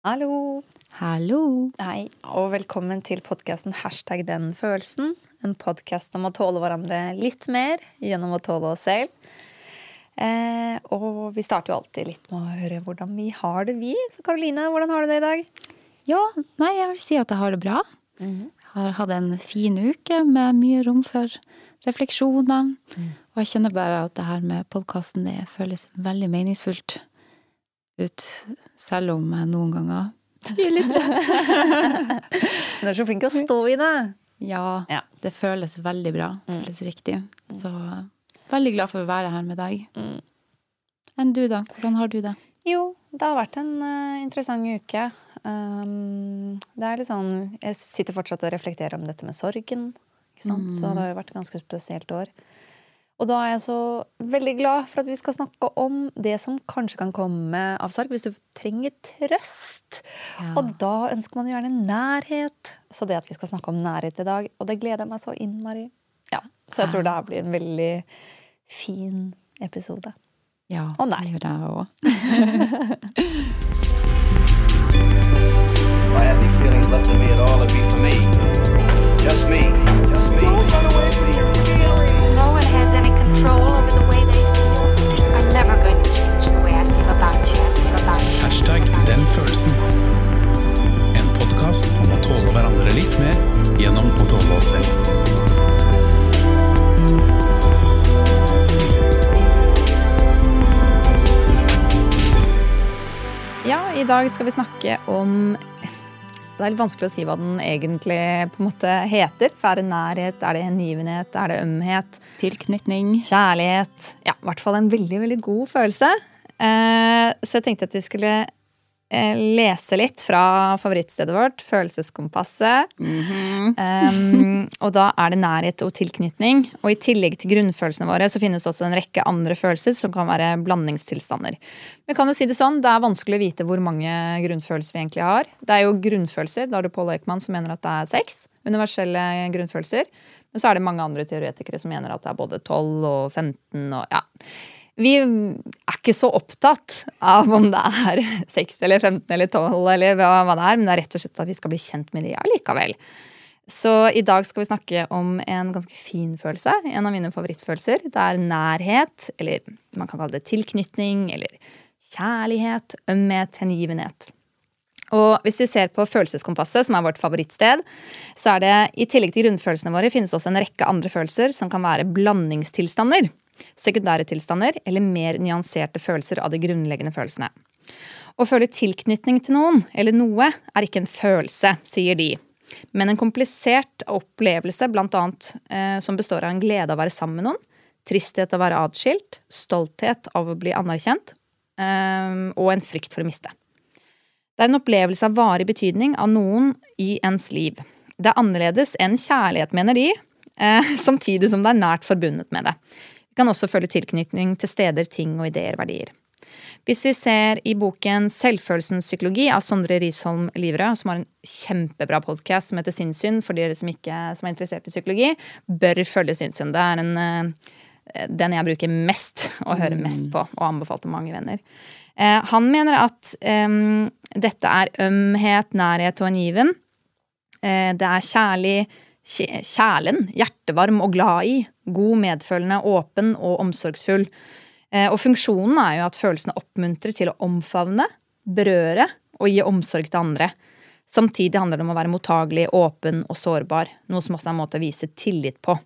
Hallo. Hallo. Hei, og velkommen til podkasten Hashtag den følelsen. En podkast om å tåle hverandre litt mer gjennom å tåle oss selv. Eh, og vi starter jo alltid litt med å høre hvordan vi har det, vi. Så Karoline, hvordan har du det i dag? Ja, nei, jeg vil si at jeg har det bra. Jeg har hatt en fin uke med mye rom for refleksjoner. Og jeg kjenner bare at det her med podkasten føles veldig meningsfullt ut, selv om jeg noen ganger blir litt redd. Du er så flink til å stå i det. Ja, Ja. det føles veldig bra. Føles riktig. Så veldig glad for å være her med deg. Enn du, da? Hvordan har du det? Jo, det har vært en uh, interessant uke. Um, det er litt sånn Jeg sitter fortsatt og reflekterer om dette med sorgen. Ikke sant? Så det har jo vært et ganske spesielt år. Og da er jeg så veldig glad for at vi skal snakke om det som kanskje kan komme av sorg, hvis du trenger trøst. Ja. Og da ønsker man jo gjerne nærhet. Så det at vi skal snakke om nærhet i dag, og det gleder jeg meg så innmari. Ja, så jeg tror det her blir en veldig fin episode. Ja, og nei. det gjør jeg òg. I had any feelings left me at all, to be for me. Just me. Hashtag den følelsen. En podkast om å tåle hverandre litt mer gjennom å tåle oss selv. Ja, i dag skal vi snakke om Det er litt vanskelig å si hva den egentlig på en måte heter. For er det nærhet, er det hengivenhet, er det ømhet? Tilknytning. Kjærlighet. Ja, i hvert fall en veldig, veldig god følelse. Eh, så jeg tenkte at vi skulle lese litt fra favorittstedet vårt, Følelseskompasset. um, og da er det nærhet og tilknytning. Og i tillegg til grunnfølelsene våre så finnes også en rekke andre følelser som kan være blandingstilstander. Men kan jo si Det sånn, det er vanskelig å vite hvor mange grunnfølelser vi egentlig har. Det er jo grunnfølelser. Da har du Paul Eichmann som mener at det er seks universelle grunnfølelser. Men så er det mange andre teoretikere som mener at det er både 12 og 15 og ja. Vi er ikke så opptatt av om det er 6 eller 15 eller 12 eller hva det er, men det er rett og slett at vi skal bli kjent med de allikevel. Så i dag skal vi snakke om en ganske fin følelse. En av mine favorittfølelser. Det er nærhet, eller man kan kalle det tilknytning, eller kjærlighet, ømhet, hengivenhet. Og hvis vi ser på Følelseskompasset, som er vårt favorittsted, så er det i tillegg til grunnfølelsene våre finnes også en rekke andre følelser som kan være blandingstilstander, sekundære tilstander eller mer nyanserte følelser av de grunnleggende følelsene. Å føle tilknytning til noen eller noe er ikke en følelse, sier de, men en komplisert opplevelse blant annet eh, som består av en glede av å være sammen med noen, tristhet av å være atskilt, stolthet av å bli anerkjent eh, og en frykt for å miste. Det er en opplevelse av varig betydning av noen i ens liv. Det er annerledes enn kjærlighet, mener de, eh, samtidig som det er nært forbundet med det. Kan også føle tilknytning til steder, ting og ideer, verdier. Hvis vi ser i boken Selvfølelsens psykologi av Sondre Risholm Livrød, som har en kjempebra podkast som heter Sinnssyn, for dere som ikke som er interessert i psykologi, bør følge Sinnssyn. Det er en, eh, den jeg bruker mest og hører mest på, og anbefalt til mange venner. Eh, Han mener at um, dette er ømhet, nærhet og en given. Det er kjærlig, kjælen, hjertevarm og glad i. God, medfølende, åpen og omsorgsfull. Eh, Og funksjonen er jo at følelsene oppmuntrer til å omfavne, berøre og gi omsorg til andre. Samtidig handler det om å være mottagelig, åpen og sårbar, noe som også er en måte å vise tillit på.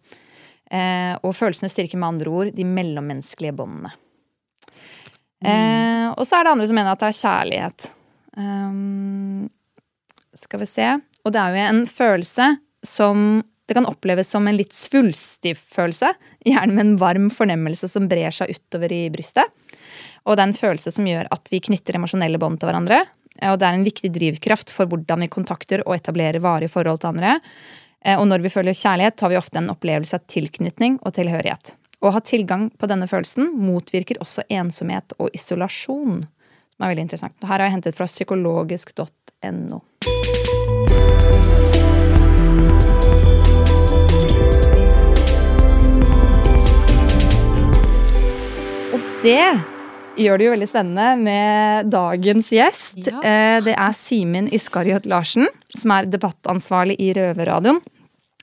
Eh, Og følelsene styrker med andre ord de mellommenneskelige båndene. Mm. og så er det andre som mener at det er kjærlighet. Um, skal vi se. Og det er jo en følelse som det kan oppleves som en litt svulstig følelse. Gjerne med en varm fornemmelse som brer seg utover i brystet. Og det er en følelse som gjør at vi knytter emosjonelle bånd til hverandre. Og det er en viktig drivkraft for hvordan vi kontakter og etablerer varige forhold til andre. Eh, Og når vi føler kjærlighet, har vi ofte en opplevelse av tilknytning og tilhørighet. Å ha tilgang på denne følelsen motvirker også ensomhet og isolasjon. Som er veldig interessant. Her har jeg hentet fra psykologisk.no. det gjør det jo veldig spennende med dagens gjest. Ja. Eh, Det er Simen Iskariot Larsen, som er debattansvarlig i Røverradioen.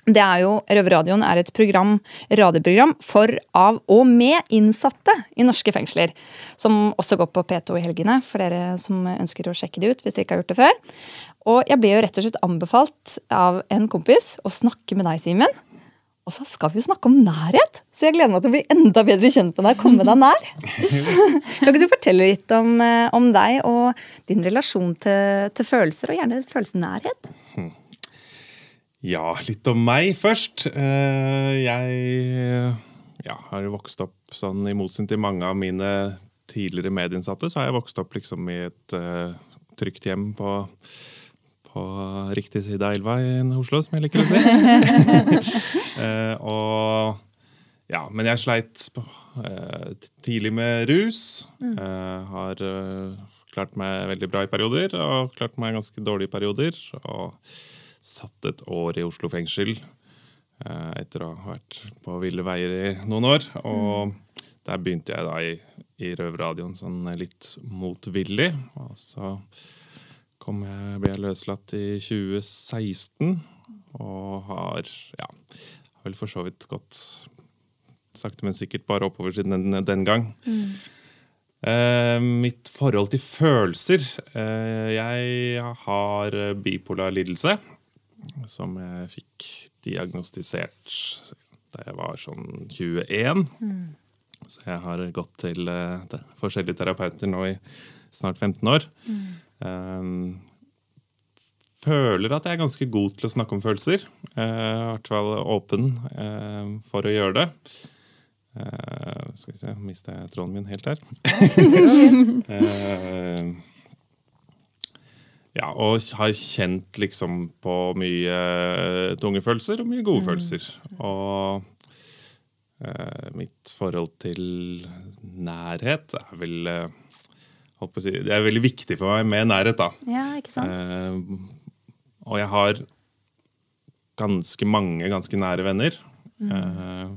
Det er jo, Røverradioen er et program, radioprogram for, av og med innsatte i norske fengsler. Som også går på P2 i helgene, for dere som ønsker å sjekke det ut. hvis dere ikke har gjort det før. Og jeg ble jo rett og slett anbefalt av en kompis å snakke med deg, Simen. Og så skal vi snakke om nærhet, så jeg gleder meg til å bli enda bedre kjent med deg. komme deg nær. kan ikke du fortelle litt om, eh, om deg og din relasjon til, til følelser, og gjerne følelsen nærhet? Ja, litt om meg først. Eh, Jeg ja, har jo vokst opp sånn, i motsetning til mange av mine tidligere medinnsatte, så har jeg vokst opp liksom i et uh, trygt hjem på, på riktig side av elva i Oslo, som jeg liker å si. Eh, og ja, men jeg sleit eh, tidlig med rus. Eh, har eh, klart meg veldig bra i perioder, og klart meg ganske dårlig i perioder. Og satt et år i Oslo fengsel eh, etter å ha vært på ville veier i noen år. Og der begynte jeg da i, i Røverradioen sånn litt motvillig. Og så kom jeg, ble jeg løslatt i 2016 og har ja, har vel for så vidt gått sakte, men sikkert bare oppover siden den, den gang. Eh, mitt forhold til følelser eh, Jeg har bipolar lidelse, som jeg fikk diagnostisert da jeg var sånn 21. Så jeg har gått til eh, forskjellige terapeuter nå i snart 15 år. Eh, føler at jeg er ganske god til å snakke om følelser. Eh, I hvert fall åpen eh, for å gjøre det. Eh, skal vi se, mista jeg tråden min helt her? Eh, ja, og har kjent liksom på mye tunge følelser og mye gode følelser. Og eh, mitt forhold til nærhet er vel eh, holdt på å si, Det er veldig viktig for meg med nærhet, da. Ja, ikke sant? Eh, og jeg har ganske mange ganske nære venner. Eh,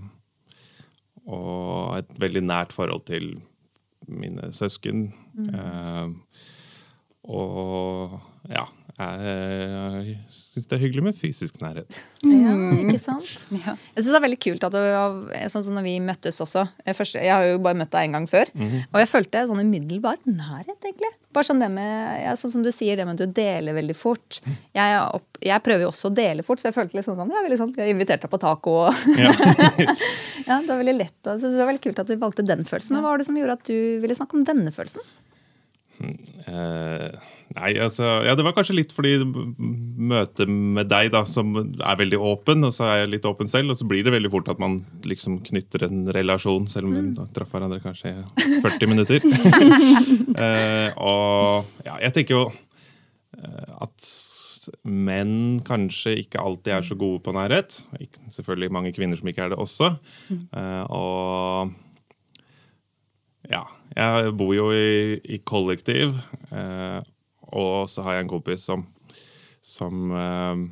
og et veldig nært forhold til mine søsken. Eh, og ja, jeg syns det er hyggelig med fysisk nærhet. Ja, ikke sant? Ja. Jeg synes det er veldig kult at du, sånn som når vi møttes også jeg, først, jeg har jo bare møtt deg en gang før. Og jeg følte sånn umiddelbar nærhet, egentlig. Bare sånn det med, ja, sånn som du sier, det med at du deler veldig fort. Jeg, er opp, jeg prøver jo også å dele fort, så jeg følte litt sånn, jeg, ja, veldig sånn, jeg inviterte deg på taco. Og, Ja. ja, det var veldig lett. Og jeg synes det var veldig kult at du valgte den følelsen. Men hva var det som gjorde at du ville snakke om denne følelsen? Eh, nei, altså Ja, det var kanskje litt fordi møtet med deg, da, som er veldig åpen, og så er jeg litt åpen selv, og så blir det veldig fort at man liksom knytter en relasjon, selv om vi traff hverandre kanskje i 40 minutter. eh, og ja, jeg tenker jo eh, at menn kanskje ikke alltid er så gode på nærhet. Selvfølgelig mange kvinner som ikke er det også. Eh, og ja, jeg bor jo i, i kollektiv, eh, og så har jeg en kompis som, som eh,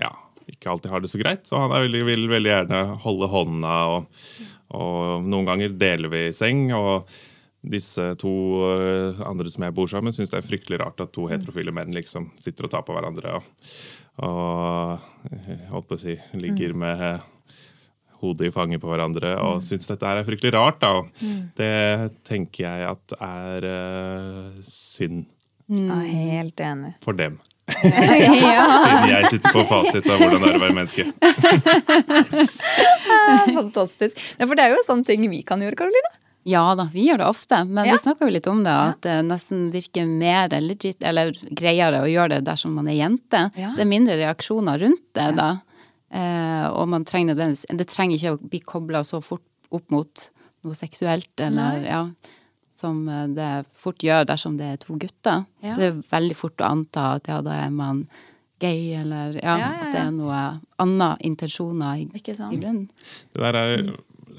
ja, ikke alltid har det så greit. Så han er veldig, vil veldig gjerne holde hånda, og, og noen ganger deler vi seng. og disse to eh, andre som jeg bor sammen med, syns det er fryktelig rart at to heterofile menn liksom sitter og tar på hverandre og, og eh, holdt på å si, ligger med hodet i fanget på hverandre og syns dette her er fryktelig rart. da. Mm. Det tenker jeg at er uh, synd Ja, helt enig. for dem. Siden jeg sitter på fasit av hvordan det er å være menneske. Fantastisk. Ja, for det er jo sånne ting vi kan gjøre, Karoline. Ja da, vi gjør det ofte, men Ja. vi snakker jo litt om det, at det nesten virker mer legit, eller greiere å gjøre det dersom man er jente. Ja. Det er mindre reaksjoner rundt det da. Eh, og man trenger nødvendigvis Det trenger ikke å bli kobla så fort opp mot noe seksuelt, eller Nei. ja. Som eh, det fort gjør dersom det er to gutter. Ja. Det er veldig fort å anta at ja, da er man gay, eller ja, Ja, ja, at det er noe annet intensjoner i, Ikke sant? i grunnen. Det der er,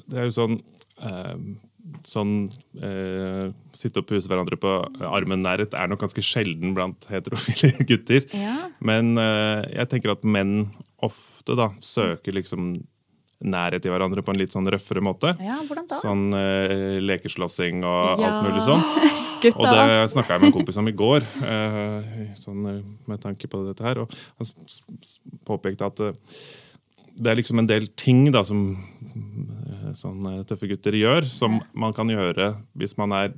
det er jo sånn eh, Sånn eh, sitte og puse hverandre på armen nærhet er nok ganske sjelden blant heterofile gutter. Ja. Men eh, jeg tenker at menn ofte da søker liksom nærhet til hverandre på en litt sånn røffere måte. Ja, hvordan da? Sånn eh, lekeslåssing og Ja. alt mulig sånt. Gutta. Og det snakka jeg med en kompis om i går, eh, sånn, eh, med tanke på dette her. Og han påpekte at eh, det er liksom en del ting da som eh, sånne tøffe gutter gjør, som man kan gjøre hvis man er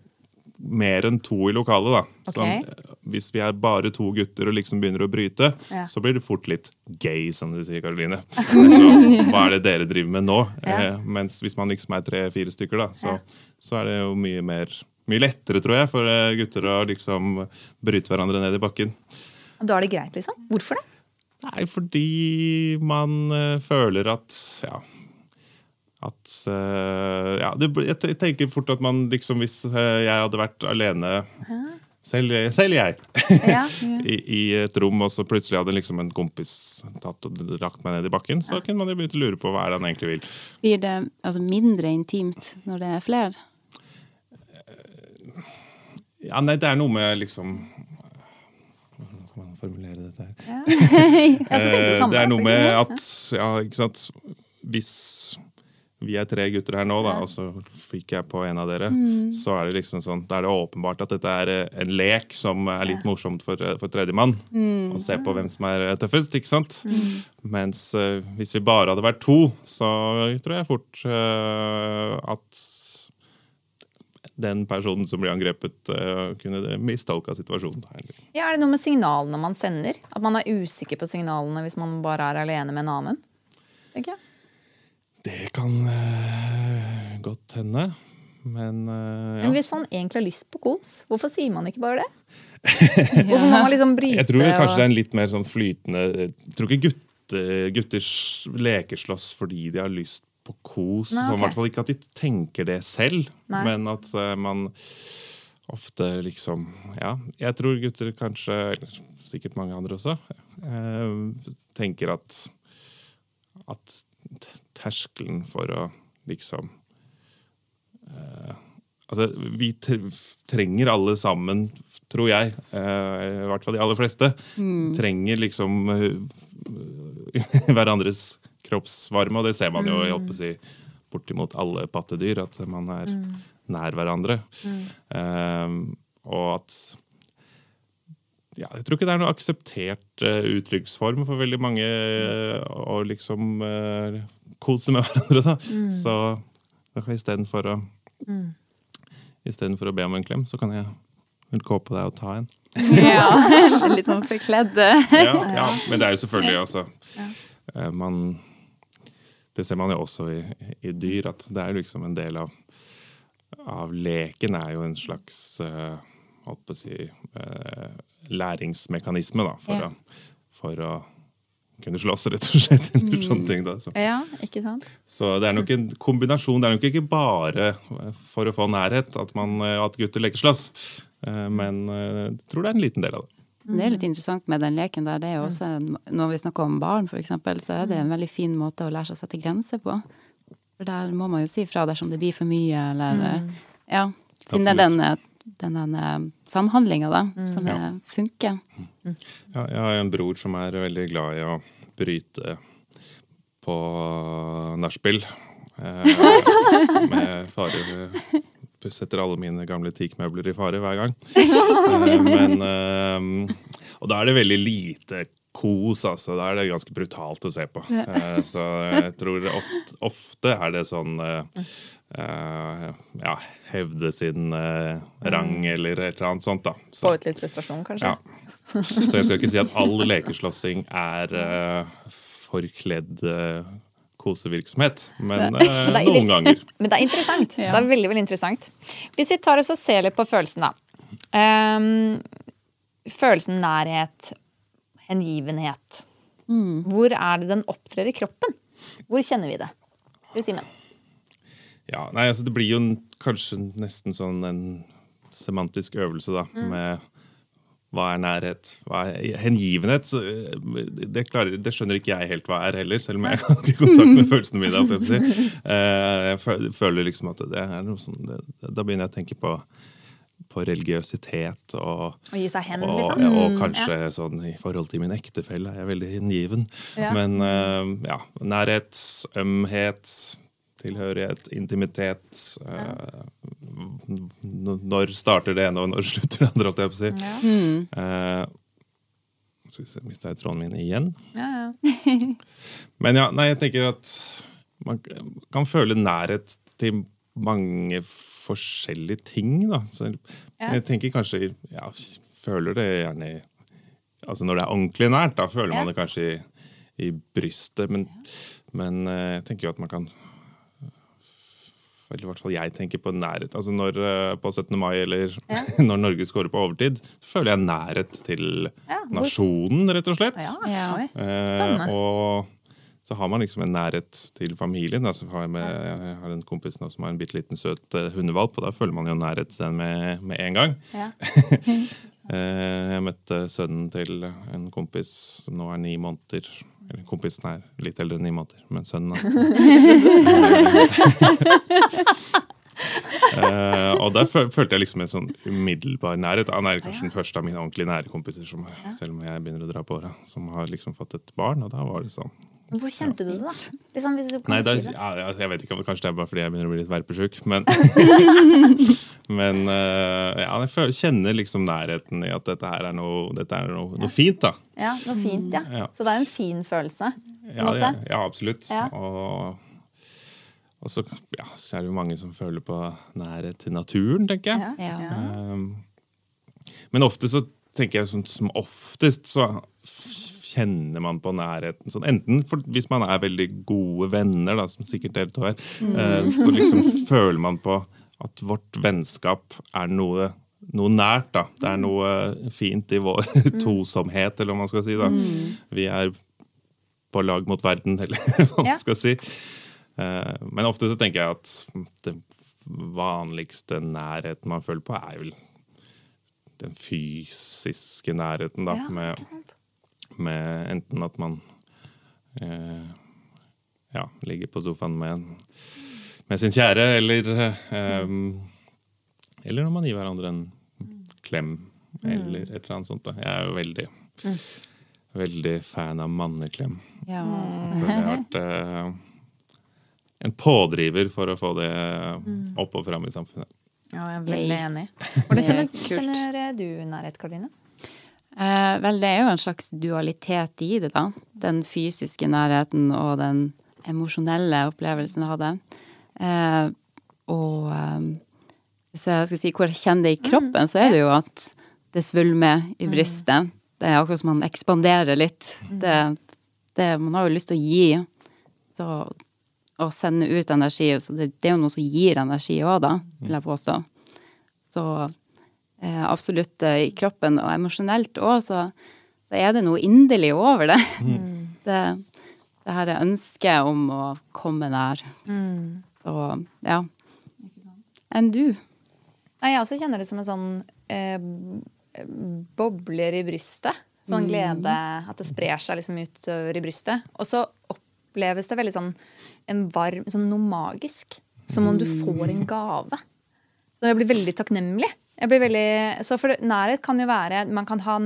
mer enn to i lokalet. da. Sånn, eh, hvis vi er bare to gutter og liksom begynner å bryte, Ja. så blir det fort litt gay, som du sier, Karoline. Hva er det dere driver med nå? Ja. Eh, mens hvis man liksom er tre-fire stykker, da, så, Ja. så er det jo mye mer mye lettere, tror jeg, for eh, gutter å liksom bryte hverandre ned i bakken. Da er det greit, liksom? Hvorfor det? Nei, fordi man eh, føler at ja, at uh, ja, det, jeg tenker fort at man liksom Hvis jeg hadde vært alene selv, selv jeg. Ja. I, I et rom, og så plutselig hadde liksom en kompis tatt og lagt meg ned i bakken. Så kunne man jo begynt å lure på hva er det han egentlig vil. Blir det altså, mindre intimt når det er flere? Ja, nei, det er noe med liksom Hvordan skal man formulere dette her? Eh, det er noe med at Ja, ikke sant. Hvis vi er tre gutter her nå, da, og så fikk jeg på en av dere, Mm. så er det liksom sånn, da er det åpenbart at dette er eh, en lek som er litt morsomt for, eh, for tredjemann. Mm. Å se på hvem som er eh, tøffest, ikke sant? Mens uh, hvis vi bare hadde vært to, så tror jeg fort uh, at den personen som blir angrepet, uh, kunne mistolka situasjonen. Ja, er det noe med signalene man sender? At man er usikker på signalene hvis man bare er alene med en annen? Tenker jeg. Det kan uh, godt hende, men uh, ja. Men hvis han egentlig har lyst på kos, hvorfor sier man ikke bare det? Hvorfor må man liksom bryte? Jeg tror kanskje og... det er en litt mer sånn flytende Jeg tror ikke gutter, gutter lekeslåss fordi de har lyst på kos. Nei, okay. ok. I hvert fall ikke at de tenker det selv, Nei. men at uh, man ofte liksom Ja, jeg tror gutter kanskje, sikkert mange andre også, uh, tenker at at terskelen for å liksom eh, Altså, vi trenger alle sammen, tror jeg, eh, i hvert fall de aller fleste, trenger liksom eh, hverandres kroppsvarme, og det ser man jo jeg håper å si, bortimot alle pattedyr, at man er nær hverandre. Eh, og at ja, jeg tror ikke det er noe akseptert uh, uttrykksform for veldig mange uh, å liksom eh, kose med hverandre. da. Så istedenfor å Istedenfor å be om en klem, så kan jeg vel gå på deg og ta en. Ja. Litt sånn forkledde. Ja, ja. Men det er jo selvfølgelig altså ja. man, Det ser man jo også i, i dyr, at det er liksom en del av, av leken er jo en slags uh, holdt på å si uh, læringsmekanisme, da, for, Ja. å, for å kunne slåss, rett og slett. Eller sånne ting, da. Så. Ja, ikke sant? Så det er nok en kombinasjon. Det er nok ikke bare for å få nærhet at, man, at gutter leker slåss. Eh, Men eh, jeg tror det er en liten del av det. Det er litt interessant med den leken der. Det er jo også når vi snakker om barn, for eksempel, så er det en veldig fin måte å lære seg å sette grenser på. For der må man jo si fra dersom det blir for mye, eller Ja. Finne den, eh, den, den eh, samhandlinga, da, som Ja. funker. funker. Ja, jeg har en bror som er veldig glad i å bryte på nachspiel. Eh, med fare Setter alle mine gamle teakmøbler i fare hver gang. Eh, men eh, Og da er det veldig lite kos, altså. Da er det ganske brutalt å se på. Eh, så jeg tror ofte, ofte er det sånn eh, eh, ja, hevde sin eh, rang eller et eller annet sånt, da. Så- Få ut litt frustrasjon, kanskje? ja. Så jeg skal ikke si at all lekeslåssing er eh, forkledd eh, kosevirksomhet, men eh, noen ganger. Men det er interessant. Ja. Det er veldig, veldig interessant. Hvis vi tar oss og ser litt på følelsen, da. Um, følelsen nærhet, hengivenhet. Hvor er det den opptrer i kroppen? Hvor kjenner vi det? Du, Simen. Ja, nei, altså Det blir jo en, kanskje nesten sånn en semantisk øvelse, da, med hva er nærhet? Hva er hengivenhet? Så, eh, det, klarer, det skjønner ikke jeg helt hva er heller, selv om jeg har ikke kontakt med følelsene mine. jeg. Eh, Jeg føler liksom at det er noe sånn Da begynner jeg å tenke på på religiøsitet og og gi seg hen, og, liksom. ja, og kanskje sånn i forhold til min ektefelle er jeg veldig hengiven. Ja. Men eh, ja, nærhet, ømhet, tilhørighet, intimitet ja. n- Når starter det ene, og når slutter det andre, holdt jeg på å si. Ja. uh, skal vi se, mista jeg tråden min igjen? Ja, ja. Men ja, nei, jeg tenker at man kan føle nærhet til mange forskjellige ting, da. Så Ja. Jeg tenker kanskje Ja, føler det gjerne Altså når det er ordentlig nært, da føler Ja. man det kanskje i, i brystet. Men, men eh, jeg tenker jo at man kan eller i hvert fall jeg tenker på nærhet. Altså når, eh, På 17. mai eller Ja. når Norge scorer på overtid, så føler jeg nærhet til Ja, nasjonen, rett og slett. Ja. Ja. Eh, og så har man liksom en nærhet til familien. Altså, har jeg, med, jeg har en kompis nå som har en bitte liten søt eh, hundevalp, og da føler man jo nærhet til den med, med en gang. Ja. Eh, jeg møtte sønnen til en kompis som nå er ni måneder. Eller kompisen er litt eldre enn ni måneder, men sønnen uh, og der følte jeg liksom en sånn umiddelbar nærhet. Han er kanskje den første av mine ordentlig nære kompiser, som, selv om jeg begynner å dra på åra, som har liksom fått et barn. Og da var det sånn Hvor kjente du det, da? Liksom, hvis du Nei, da, ja, ja, jeg vet ikke, om- Kanskje det er bare fordi jeg begynner å bli litt verpesjuk. Men, men eh, ja, jeg kjenner liksom nærheten i at dette her er noe, dette er noe, noe fint. da. Ja, noe fint, ja. Ja. Så det er en fin følelse. Ja, måte. ja, ja absolutt. Ja. Og, og så, ja, så er det jo mange som føler på nærhet til naturen, tenker jeg. Ja. Ja. Um, men ofte så tenker jeg sånn, som oftest så kjenner man på nærheten. Sånn, enten for, hvis man er veldig gode venner, da, som sikkert dere to er, mm. så liksom føler man på at vårt vennskap er noe, noe nært. da. Det er noe fint i vår tosomhet, eller hva man skal si. da. Vi er på lag mot verden, eller hva man skal si. Eh, Men ofte så tenker jeg at det vanligste nærheten man føler på, er vel den fysiske nærheten, da. Ja, med, sant? Med enten at man eh, ja, ligger på sofaen med, med sin kjære, eller eh, Eller når man gir hverandre en klem, eller et eller annet sånt. Da. Jeg er jo veldig, veldig fan av manneklem. Ja. For det har vært eh, en pådriver for å få det opp og fram i samfunnet. Ja, jeg er veldig enig. Hvordan kjenner, kjenner du nærhet, Karoline? Eh, vel, det er jo en slags dualitet i det, da. Den fysiske nærheten og den emosjonelle opplevelsen av det. Eh, og eh, hvis jeg skal si hvor jeg kjenner det i kroppen, så er det jo at det svulmer i brystet. Det er akkurat som man ekspanderer litt. Det, det, man har jo lyst til å gi. Så å sende ut energi. Så det, det er jo noe som gir energi òg, da, vil jeg påstå. Så eh, absolutt eh, i kroppen og emosjonelt òg, så, så er det noe inderlig over det. det. Det her ønsket om å komme nær. Så ja. Enn du? Nei, jeg også kjenner det som en sånn eh, bobler i brystet. Sånn glede, at det sprer seg liksom utover i brystet. Og så oppleves det veldig sånn en varm, sånn noe magisk. Som om du får en gave. Så jeg blir veldig takknemlig. Jeg blir veldig, så for nærhet kan jo være Man kan ha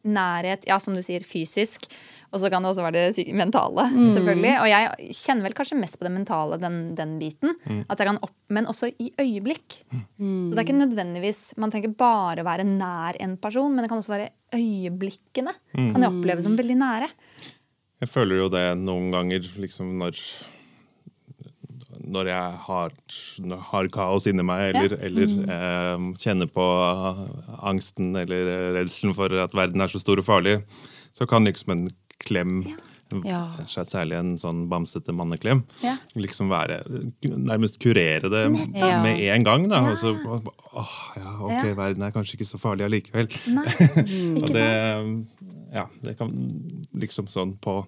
nærhet, ja, som du sier, fysisk. Og så kan det også være det mentale, mentale, selvfølgelig. Og jeg kjenner vel kanskje mest på det mentale, den, den biten. At jeg kan opp, men også i øyeblikk. Så det er ikke nødvendigvis Man trenger ikke bare være nær en person, men det kan også være øyeblikkene. Kan jeg oppleve som veldig nære. Jeg føler jo det noen ganger liksom når når jeg har, har kaos inni meg, eller, eller eh, kjenner på angsten eller redselen for at verden er så stor og farlig, så kan liksom en klem, Ja. særlig en sånn bamsete manneklem, Ja. liksom være Nærmest kurere det Ja. med en gang. Da. Og så åh, ja, ok, Ja. verden er kanskje ikke så farlig allikevel. Nei, Og ikke det, ja, det kan liksom sånn på,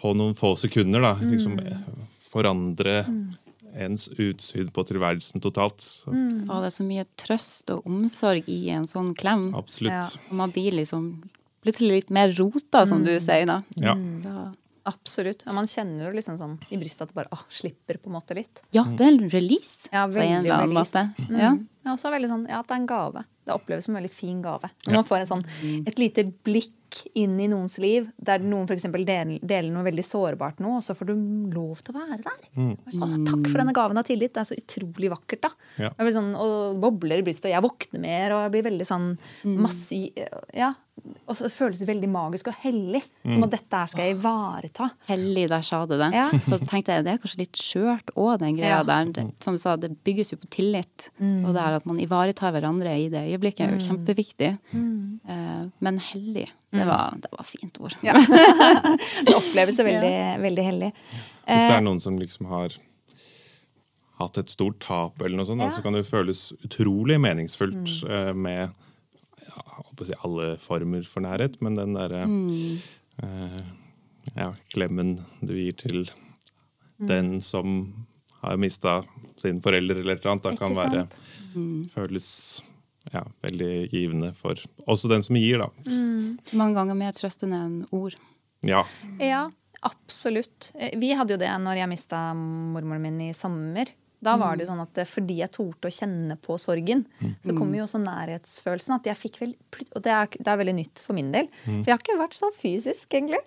på noen få sekunder da, liksom forandre ens utsyn på tilværelsen totalt. Mm. Og det er så mye trøst og omsorg i en sånn klem. Absolutt. Ja. Og man blir liksom plutselig litt mer rota, som du sier, da. Ja. da Absolutt. Og man kjenner jo liksom sånn i brystet at det bare å, slipper på en måte litt. Ja, det er en release Ja, veldig en release. Mm. Ja. Ja, også veldig sånn, ja, at det er en gave. Det oppleves som en veldig fin gave. Når man får en sånn, et lite blikk inn i noens liv, der noen f.eks. Deler, deler noe veldig sårbart nå, og så får du lov til å være der. Så, takk for denne gaven av tillit. Det er så utrolig vakkert, da. Ja. Jeg blir sånn, og bobler i brystet, og jeg våkner mer, og jeg blir veldig sånn massiv Ja. Og så føles det veldig magisk og hellig. Som at dette her skal jeg ivareta. Hellig, der sa du det. Ja. Så tenkte jeg det er kanskje litt skjørt òg, den greia Ja. der. Det, som du sa, det bygges jo på tillit. Og det er at man ivaretar hverandre i det øyeblikket, er jo kjempeviktig. Eh, men hellig, det var, det var fint ord. Ja. det oppleves jo veldig, veldig hellig. Hvis det er noen som liksom har hatt et stort tap, eller noe sånt, Ja. så kan det føles utrolig meningsfullt mm. med ja, alle former for nærhet, men den derre eh, ja, klemmen du gir til den som har mista sin forelder eller et eller annet, da kan være føles ja, veldig givende for også den som gir, da. Mange ganger mer trøstende enn ord. Ja. Ja, absolutt. Eh, Vi hadde jo det når jeg mista mormoren min i sommer. Da var det jo sånn at eh, fordi jeg torde å kjenne på sorgen, så kom jo også nærhetsfølelsen. At jeg fikk vel, Og det er, det er veldig nytt for min del. For jeg har ikke vært så fysisk, egentlig.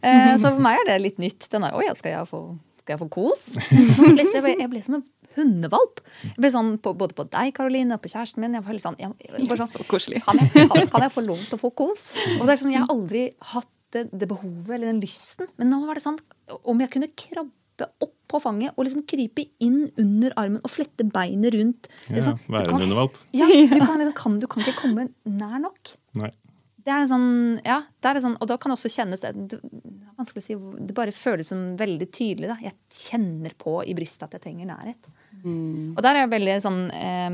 Eh, Så for meg er det litt nytt. Den der, Oi, skal jeg få, skal jeg få kos? Jeg ble, jeg ble som en hundevalp. Jeg ble sånn på, både på deg, Karoline, og på kjæresten min. Jeg var helt sånn, jeg, jeg, bare sånn koselig. kan jeg, kan, kan jeg få lov til å få kos? Og det er sånn, Jeg har aldri hatt det, det behovet eller den lysten. Men nå var det sånn om jeg kunne krabbe opp på fanget og liksom krype inn under armen og flette beinet rundt. liksom. ja, være en hundevalp. Ja, du kan, du, kan, du kan ikke komme nær nok. Nei. Det er en sånn, ja, det er en sånn, og da kan det også kjennes det, det er vanskelig å si, det bare føles som veldig tydelig. da. Jeg kjenner på i brystet at jeg trenger nærhet. Og der er jeg veldig sånn eh,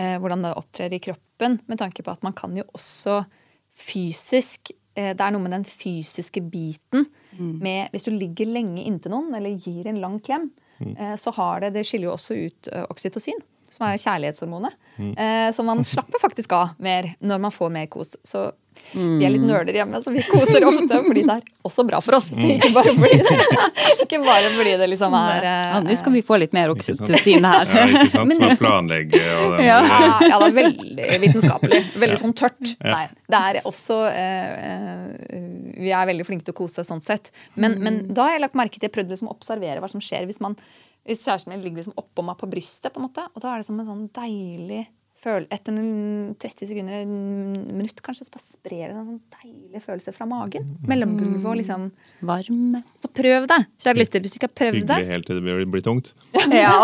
eh, Hvordan det opptrer i kroppen, med tanke på at man kan jo også fysisk eh, Det er noe med den fysiske biten. Med, hvis du ligger lenge inntil noen, eller gir en lang klem, eh, så har det Det skiller jo også ut eh, oksytocin, som er kjærlighetshormonet. Eh, så man slapper faktisk av mer når man får mer kos. Så vi er litt nerder hjemme, så vi koser ofte fordi det er også bra for oss. Ikke bare fordi det, ikke bare fordi det liksom er eh, Ja, Nå skal vi få litt mer oksytocin her. Ja, ikke sant? Som å planlegge og den Ja. Ja, det er veldig vitenskapelig. Veldig sånn tørt. Nei, det er også eh, eh, Vi er veldig flinke til å kose sånn sett. Men, men da har jeg lagt merke til Jeg prøvde liksom å observere hva som skjer hvis, man, hvis kjæresten min ligger liksom oppå meg på brystet. på en måte, Og da er det som en sånn deilig følelse Etter noen 30 sekunder, en minutt kanskje, så bare sprer det en sånn deilig følelse fra magen. Mellomgulvet og liksom Varm. Så prøv det, kjære lytter, hvis du ikke har prøvd det. Hyggelig helt til det blir, blir tungt. Ja,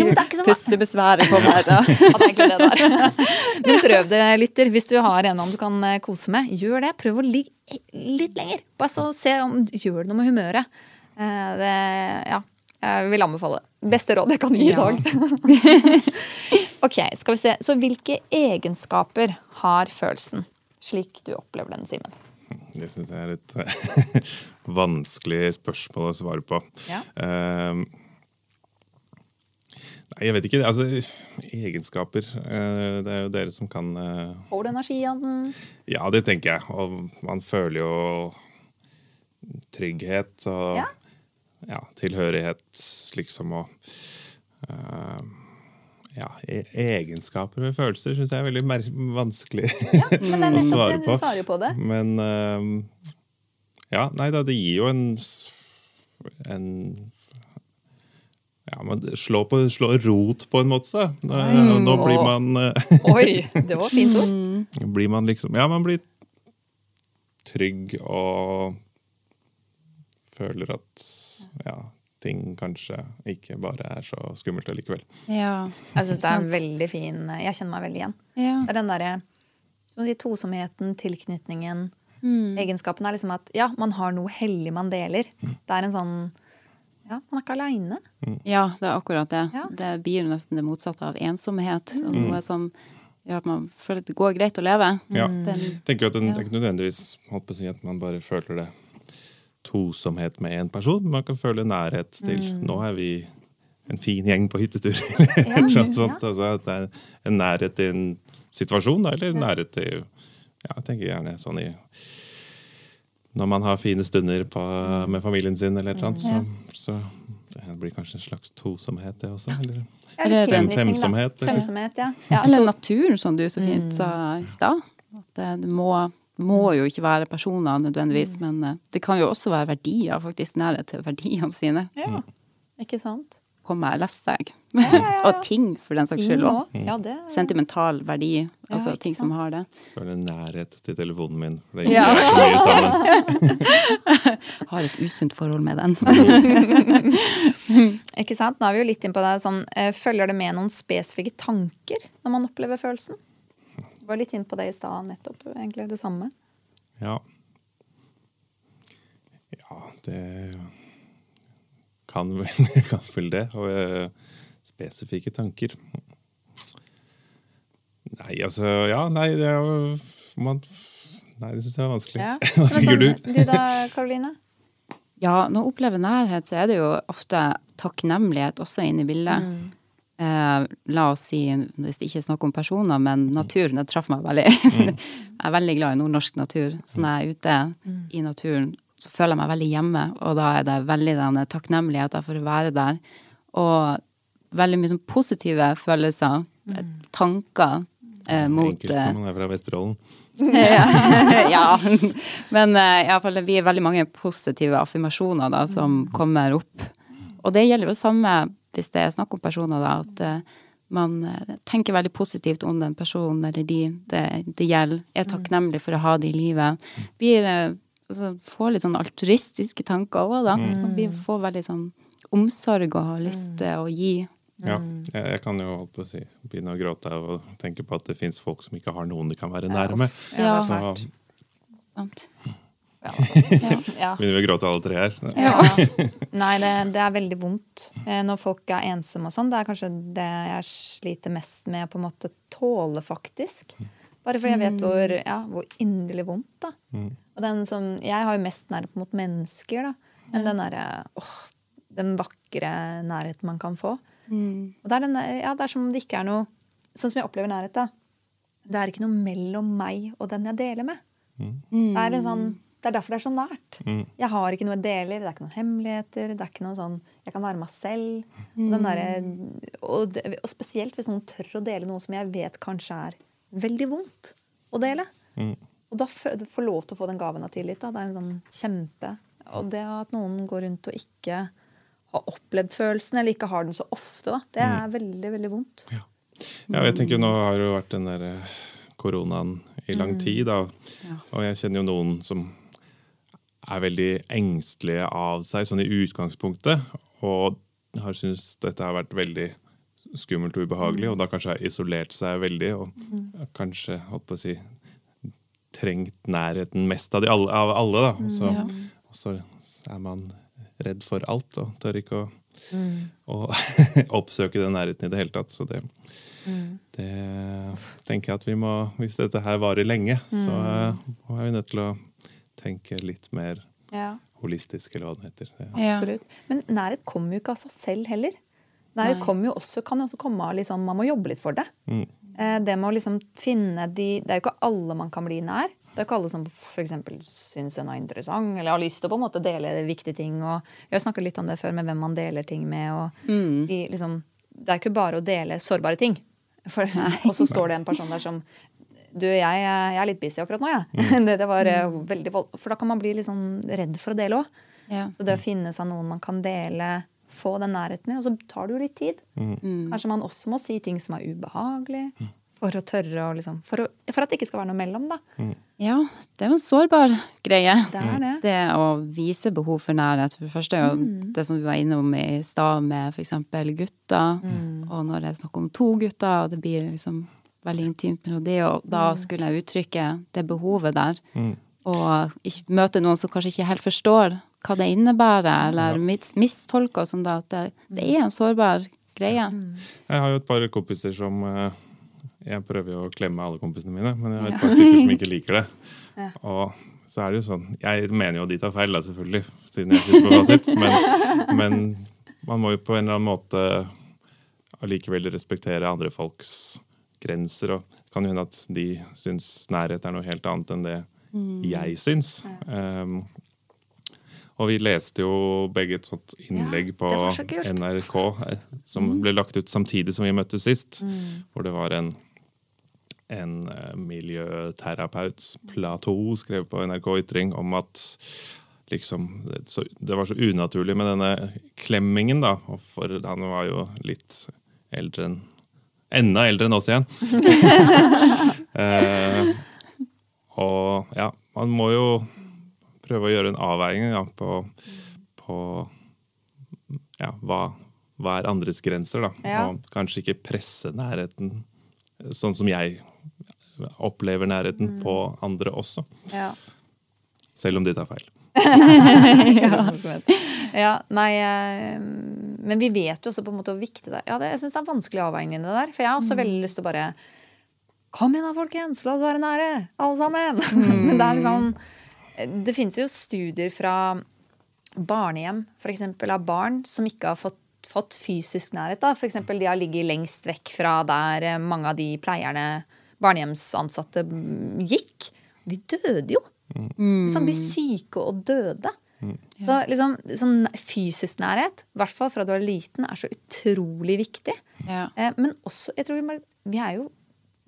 Pustebesværet kommer. da. Ja, det er det der. Men prøv det, lytter. Hvis du har en om du kan eh, kose med, gjør det. Prøv å ligge litt lenger. Bare så se om Gjør det noe med humøret. Eh, Det, ja, jeg vil anbefale det. Beste råd jeg kan gi i Ja. dag. ok, skal vi se. Så hvilke egenskaper har følelsen? Slik du opplever den, Simen. Det syns jeg er et eh, vanskelig spørsmål å svare på. Ja. Uh, nei, jeg vet ikke. Altså, egenskaper eh, Det er jo dere som kan eh, Får energi av den? Ja, det tenker jeg. Og man føler jo trygghet og Ja. Ja, tilhørighet, liksom, og uh, ja, e egenskaper med følelser syns jeg er veldig mer vanskelig Men det å svare på. du svarer på det. Men uh, ja, nei da, det gir jo en en ja, man slår, på, slår rot på en måte, da. Nå, nå blir man eh, Oi, det var fint ord. blir man liksom Ja, man blir trygg og føler at ja, ting kanskje ikke bare er så skummelt allikevel. Ja. Jeg syns det er veldig fin Jeg kjenner meg veldig igjen. Ja. Det er den derre si, tosomheten, tilknytningen. Mm. Egenskapen er liksom at ja, man har noe hellig man deler. Det er en sånn Ja, man er ikke aleine. ja, det er akkurat det. Ja. Det blir nesten det motsatte av ensomhet. Mm. Noe som gjør at man føler at det går greit å leve. Ja. Den, Jeg tenker jo at den, Det er ikke nødvendigvis holdt på å si at man bare føler det tosomhet med én person. Man kan føle nærhet til Nå er vi en fin gjeng på hyttetur. eller noe sånt. Altså, at det er en nærhet til en situasjon, eller nærhet til ja, Jeg tenker gjerne sånn i når man har fine stunder på, med familien sin, eller et eller annet, så, så det blir kanskje en slags tosomhet, det også? Eller? Ja, Eller fem- femsomhet, eller? Femsomhet, ja. ja. Eller naturen, som du så fint sa i stad. At det, det må, må jo ikke være personer nødvendigvis, men eh, det kan jo også være verdier, faktisk nærhet til verdiene sine. ja. Ikke sant? Kommer jeg leste jeg. ja, ja. Og ting, for den saks skyld òg. Ja, det Sentimental verdi, altså ting ting som har det. Føler nærhet til telefonen min. For det Ja. er så mye sammen. Har et usunt forhold med den. Ikke sant? Nå er vi jo litt inn på det sånn, eh, Følger det med noen spesifikke tanker når man opplever følelsen? Var litt inn på det i stad, nettopp. Egentlig det samme. Ja. Ja, det kan vel, kan vel det. Og eh, spesifikke tanker. Nei, altså Ja, nei, det er jo man, Nei, det syns jeg er vanskelig. Ja. Hva tenker du? sånn, Du da, Karoline? Ja, når jeg opplever nærhet, så er det jo ofte takknemlighet også inne i bildet. Eh, la oss si, hvis det ikke er snakk om personer, men naturen, det traff meg veldig. jeg er veldig glad i nordnorsk natur. Så når jeg er ute i naturen, så føler jeg meg veldig hjemme, og da er det veldig den takknemligheten for å være der. Og veldig mye sånn positive følelser, mm. tanker eh, mot Enkelt eh, når man er fra Vesterålen. ja. Men eh, iallfall det blir veldig mange positive affirmasjoner da, som kommer opp. Og det gjelder jo samme hvis det er snakk om personer, da, at eh, man eh, tenker veldig positivt om den personen eller de det, det gjelder, er takknemlig for å ha det i livet. Blir, eh, altså, får litt sånn altruistiske tanker òg, da. Man blir, får veldig sånn omsorg og har lyst til å gi. Ja, jeg, jeg kan jo holdt på å si, begynne å gråte av å tenke på at det fins folk som ikke har noen de kan være nærme. Ja. Så Sant? Ja. begynner vi å gråte alle tre her. Ja. Nei, det, det er veldig vondt eh, når folk er ensomme og sånn. Det er kanskje det jeg sliter mest med å på en måte tåle, faktisk. Bare fordi jeg vet hvor, ja, hvor inderlig vondt, da. Og den som, jeg har jo mest nærhet mot mennesker, da. Men den derre åh, den vakre nærheten man kan få. Og det er, den, ja, det er som om det ikke er noe Sånn som jeg opplever nærhet, da. Det er ikke noe mellom meg og den jeg deler med. Det er, en sånn, det er derfor det er så nært. Jeg har ikke noe jeg deler, det er ikke noen hemmeligheter. det er ikke noe sånn, Jeg kan være meg selv. Den derre- og, det, og spesielt hvis noen tør å dele noe som jeg vet kanskje er veldig vondt å dele. Og da få lov til å få den gaven av tillit. Da. Det er en sånn kjempe Og det at noen går rundt og ikke har opplevd følelsen, eller ikke har den så ofte, da, det er veldig, veldig vondt. Ja, jeg tenker Nå har det jo vært den der eh, koronaen i lang tid, da. Og jeg kjenner jo noen som er veldig engstelige av seg, sånn i utgangspunktet. Og har syntes dette har vært veldig skummelt og ubehagelig, og da kanskje har isolert seg veldig. Og kanskje, holdt på å si, trengt nærheten mest av, de alle, av alle. da. Og så, og så er man redd for alt og tør ikke å, å oppsøke den nærheten i det hele tatt. Så det, det tenker jeg at vi må Hvis dette her varer lenge, så eh, er vi nødt til å tenke litt mer Ja. holistisk, eller hva det heter. Ja. Absolutt. Men nærhet kommer jo ikke av seg selv heller. Nærhet kommer jo også, kan jo også komme av liksom, Man må jobbe litt for det. Mm. Det med å liksom finne de Det er jo ikke alle man kan bli nær. Det er ikke alle som for syns en er interessant eller har lyst til å på en måte dele viktige ting. Og jeg har snakket litt om det før med hvem man deler ting med. Og de, liksom, det er ikke bare å dele sårbare ting. For, og så står det en person der som Du, jeg, jeg er litt busy akkurat nå, jeg. Det, det var mm. veldig vold... For da kan man bli litt sånn redd for å dele òg. Ja. Så det å finne seg noen man kan dele, få den nærheten i, og så tar det jo litt tid. Kanskje man også må si ting som er ubehagelig, for å tørre å liksom For, å, for at det ikke skal være noe mellom, da. Ja, det er jo en sårbar greie. Det er det. Det å vise behov for nærhet. For det første er jo det som vi var innom i stad med f.eks. gutter. Og når det er snakk om to gutter, og det blir liksom veldig intimt melodi, det, og da skulle jeg uttrykke det behovet der. Og ikke møte noen som kanskje ikke helt forstår hva det innebærer, eller mis mistolker sånn da, at det, det er en sårbar greie. Jeg har jo et par kompiser som eh, Jeg prøver jo å klemme alle kompisene mine, men jeg har et par stykker som ikke liker det. Og så er det jo sånn Jeg mener jo de tar feil, da, selvfølgelig, siden jeg sitter på fasit, men, men man må jo på en eller annen måte allikevel respektere andre folks grenser. Og det kan jo hende at de syns nærhet er noe helt annet enn det jeg syns. Um, og vi leste jo begge et sånt innlegg Ja, på. NRK som som ble lagt ut samtidig som vi møttes sist. Hvor det var en, en eh, miljøterapeut, Platou, skrev på NRK Ytring om at liksom, det, var så unaturlig med denne klemmingen, da. For han var jo litt eldre enn Enda eldre enn oss igjen. eh, og ja, man må jo prøve å gjøre en avveining ja, på, på ja, hva, hva er andres grenser, da. Ja. Og kanskje ikke presse nærheten sånn som jeg opplever nærheten på andre også. Ja. Selv om de tar feil. ja, nei eh, Men vi vet jo også på en måte hvor viktig det er. Ja, det, jeg syns det er vanskelig avveining, det der. For jeg har også veldig lyst til å bare Kom igjen da, folkens! La oss være nære! Alle sammen! men det er liksom Det finnes jo studier fra barnehjem, eksempel, av barn som ikke har fått, fått fysisk nærhet. da. Eksempel, de har ligget lengst vekk fra der eh, mange av de pleierne, barnehjemsansatte, mm, gikk. De døde jo. Sånn, blir syke og døde. Så liksom, sånn fysisk nærhet, i hvert fall fra du er liten, er så utrolig viktig. Ja. Eh, men også, jeg tror vi, vi er jo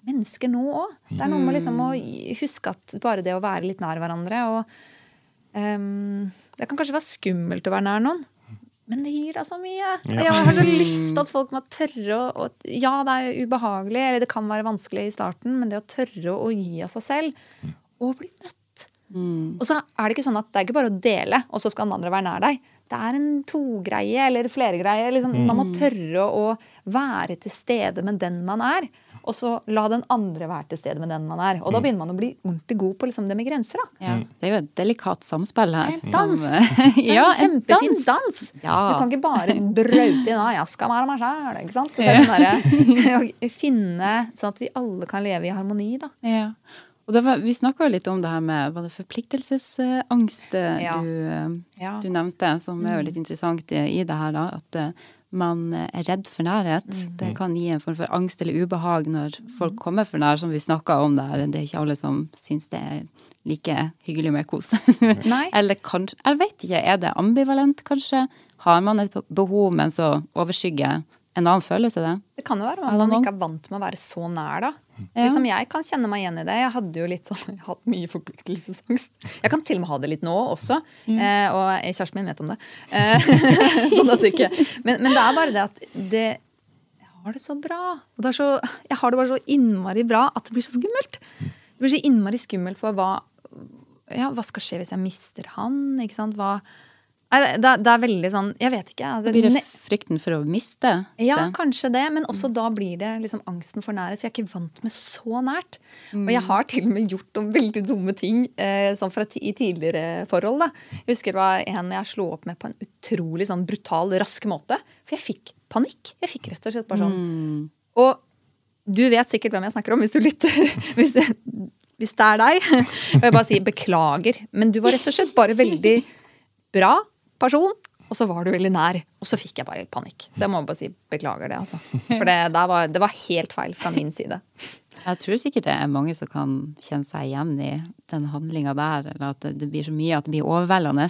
mennesker nå òg. Det er noe med liksom å huske at bare det å være litt nær hverandre og um, Det kan kanskje være skummelt å være nær noen, men det gir deg så mye. Jeg har så lyst til at folk må tørre å Ja, det er ubehagelig, eller det kan være vanskelig i starten, men det å tørre å gi av seg selv og bli møtt. Og så er det ikke sånn at det er ikke bare å dele, og så skal den andre være nær deg. Det er en togreie eller flergreie. Liksom, Man må tørre å være til stede med den man er. Og så la den andre være til stede med den man er. Og da begynner man å bli ordentlig god på liksom, det med grenser. da. Ja. Det er jo et delikat samspill her. En dans. Som, ja, en kjempefin dans. dans. Ja. Du kan ikke bare braute inn «Ah, 'jeg skal være meg sjæl'. Ikke sant? Det er den derre å finne sånn at vi alle kan leve i harmoni, da. Ja. Og det var, vi snakka litt om det her med var det forpliktelsesangst eh, Ja. du, eh, Ja. du nevnte, som er jo litt interessant i, i det her, da. At eh, man er redd for nærhet. Det kan gi en form for angst eller ubehag når folk kommer for nær, som vi snakka om der. Det er ikke alle som syns det er like hyggelig med kos. Nei. eller kanskje Jeg vet ikke, er det ambivalent, kanskje? Har man et behov, men så overskygger en annen følelse det? Det kan jo være at man ikke er vant med å være så nær, da. Ja. Liksom Jeg kan kjenne meg igjen i det. Jeg hadde jo litt sånn, jeg har hatt mye forpliktelsesangst. Jeg kan til og med ha det litt nå også. Eh, og kjæresten min vet om det. Eh, sånn at det ikke men, men det er bare det at det Jeg har det så bra. Og det er så, jeg har det bare så innmari bra at det blir så skummelt. Det blir så innmari skummelt for hva ja, hva skal skje hvis jeg mister han? Ikke sant? Hva det, det er veldig sånn Jeg vet ikke. Det, Blir det frykten for å miste ja, kanskje det, men også da blir det liksom angsten for nærhet. For jeg er ikke vant med så nært. Og jeg har til og med gjort noen veldig dumme ting eh, sånn fra i tidligere forhold. da. Jeg husker det var en jeg slo opp med på en utrolig sånn brutal, rask måte. For jeg fikk panikk. Jeg fikk rett og slett bare sånn. Og du vet sikkert hvem jeg snakker om hvis du lytter. hvis, det, hvis det er deg. Og jeg bare sier beklager. Men du var rett og slett bare veldig bra person. Og så var du veldig nær, og så fikk jeg bare panikk. Så jeg må bare si beklager det, altså. For det, var, det var helt feil fra min side. Jeg tror sikkert det er mange som kan kjenne seg igjen i den handlinga der, eller at det, blir så mye at det blir overveldende.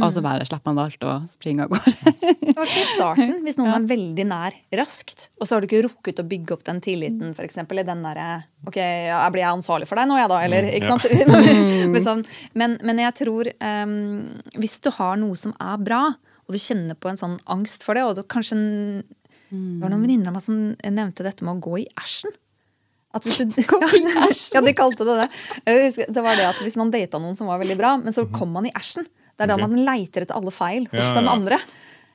Og så bare slipper man alt og springer av gårde. Det var ikke i starten, hvis noen er veldig nær raskt, og så har du ikke rukket å bygge opp den tilliten, for eksempel, i den derre Ok, ja, blir jeg ansvarlig for deg nå, jeg da? Eller, ikke sant? men, sånn, men, men jeg tror um, Hvis du har noe som er bra, og du kjenner på en sånn angst for det, og du kanskje Det var noen venninner av meg som nevnte dette med å gå i æsjen. At hvis du, ja, de kalte det det. Husker, det var det at Hvis man data noen som var veldig bra, men så kom man i æsjen. Det er da man leiter etter alle feil hos Ja, den andre.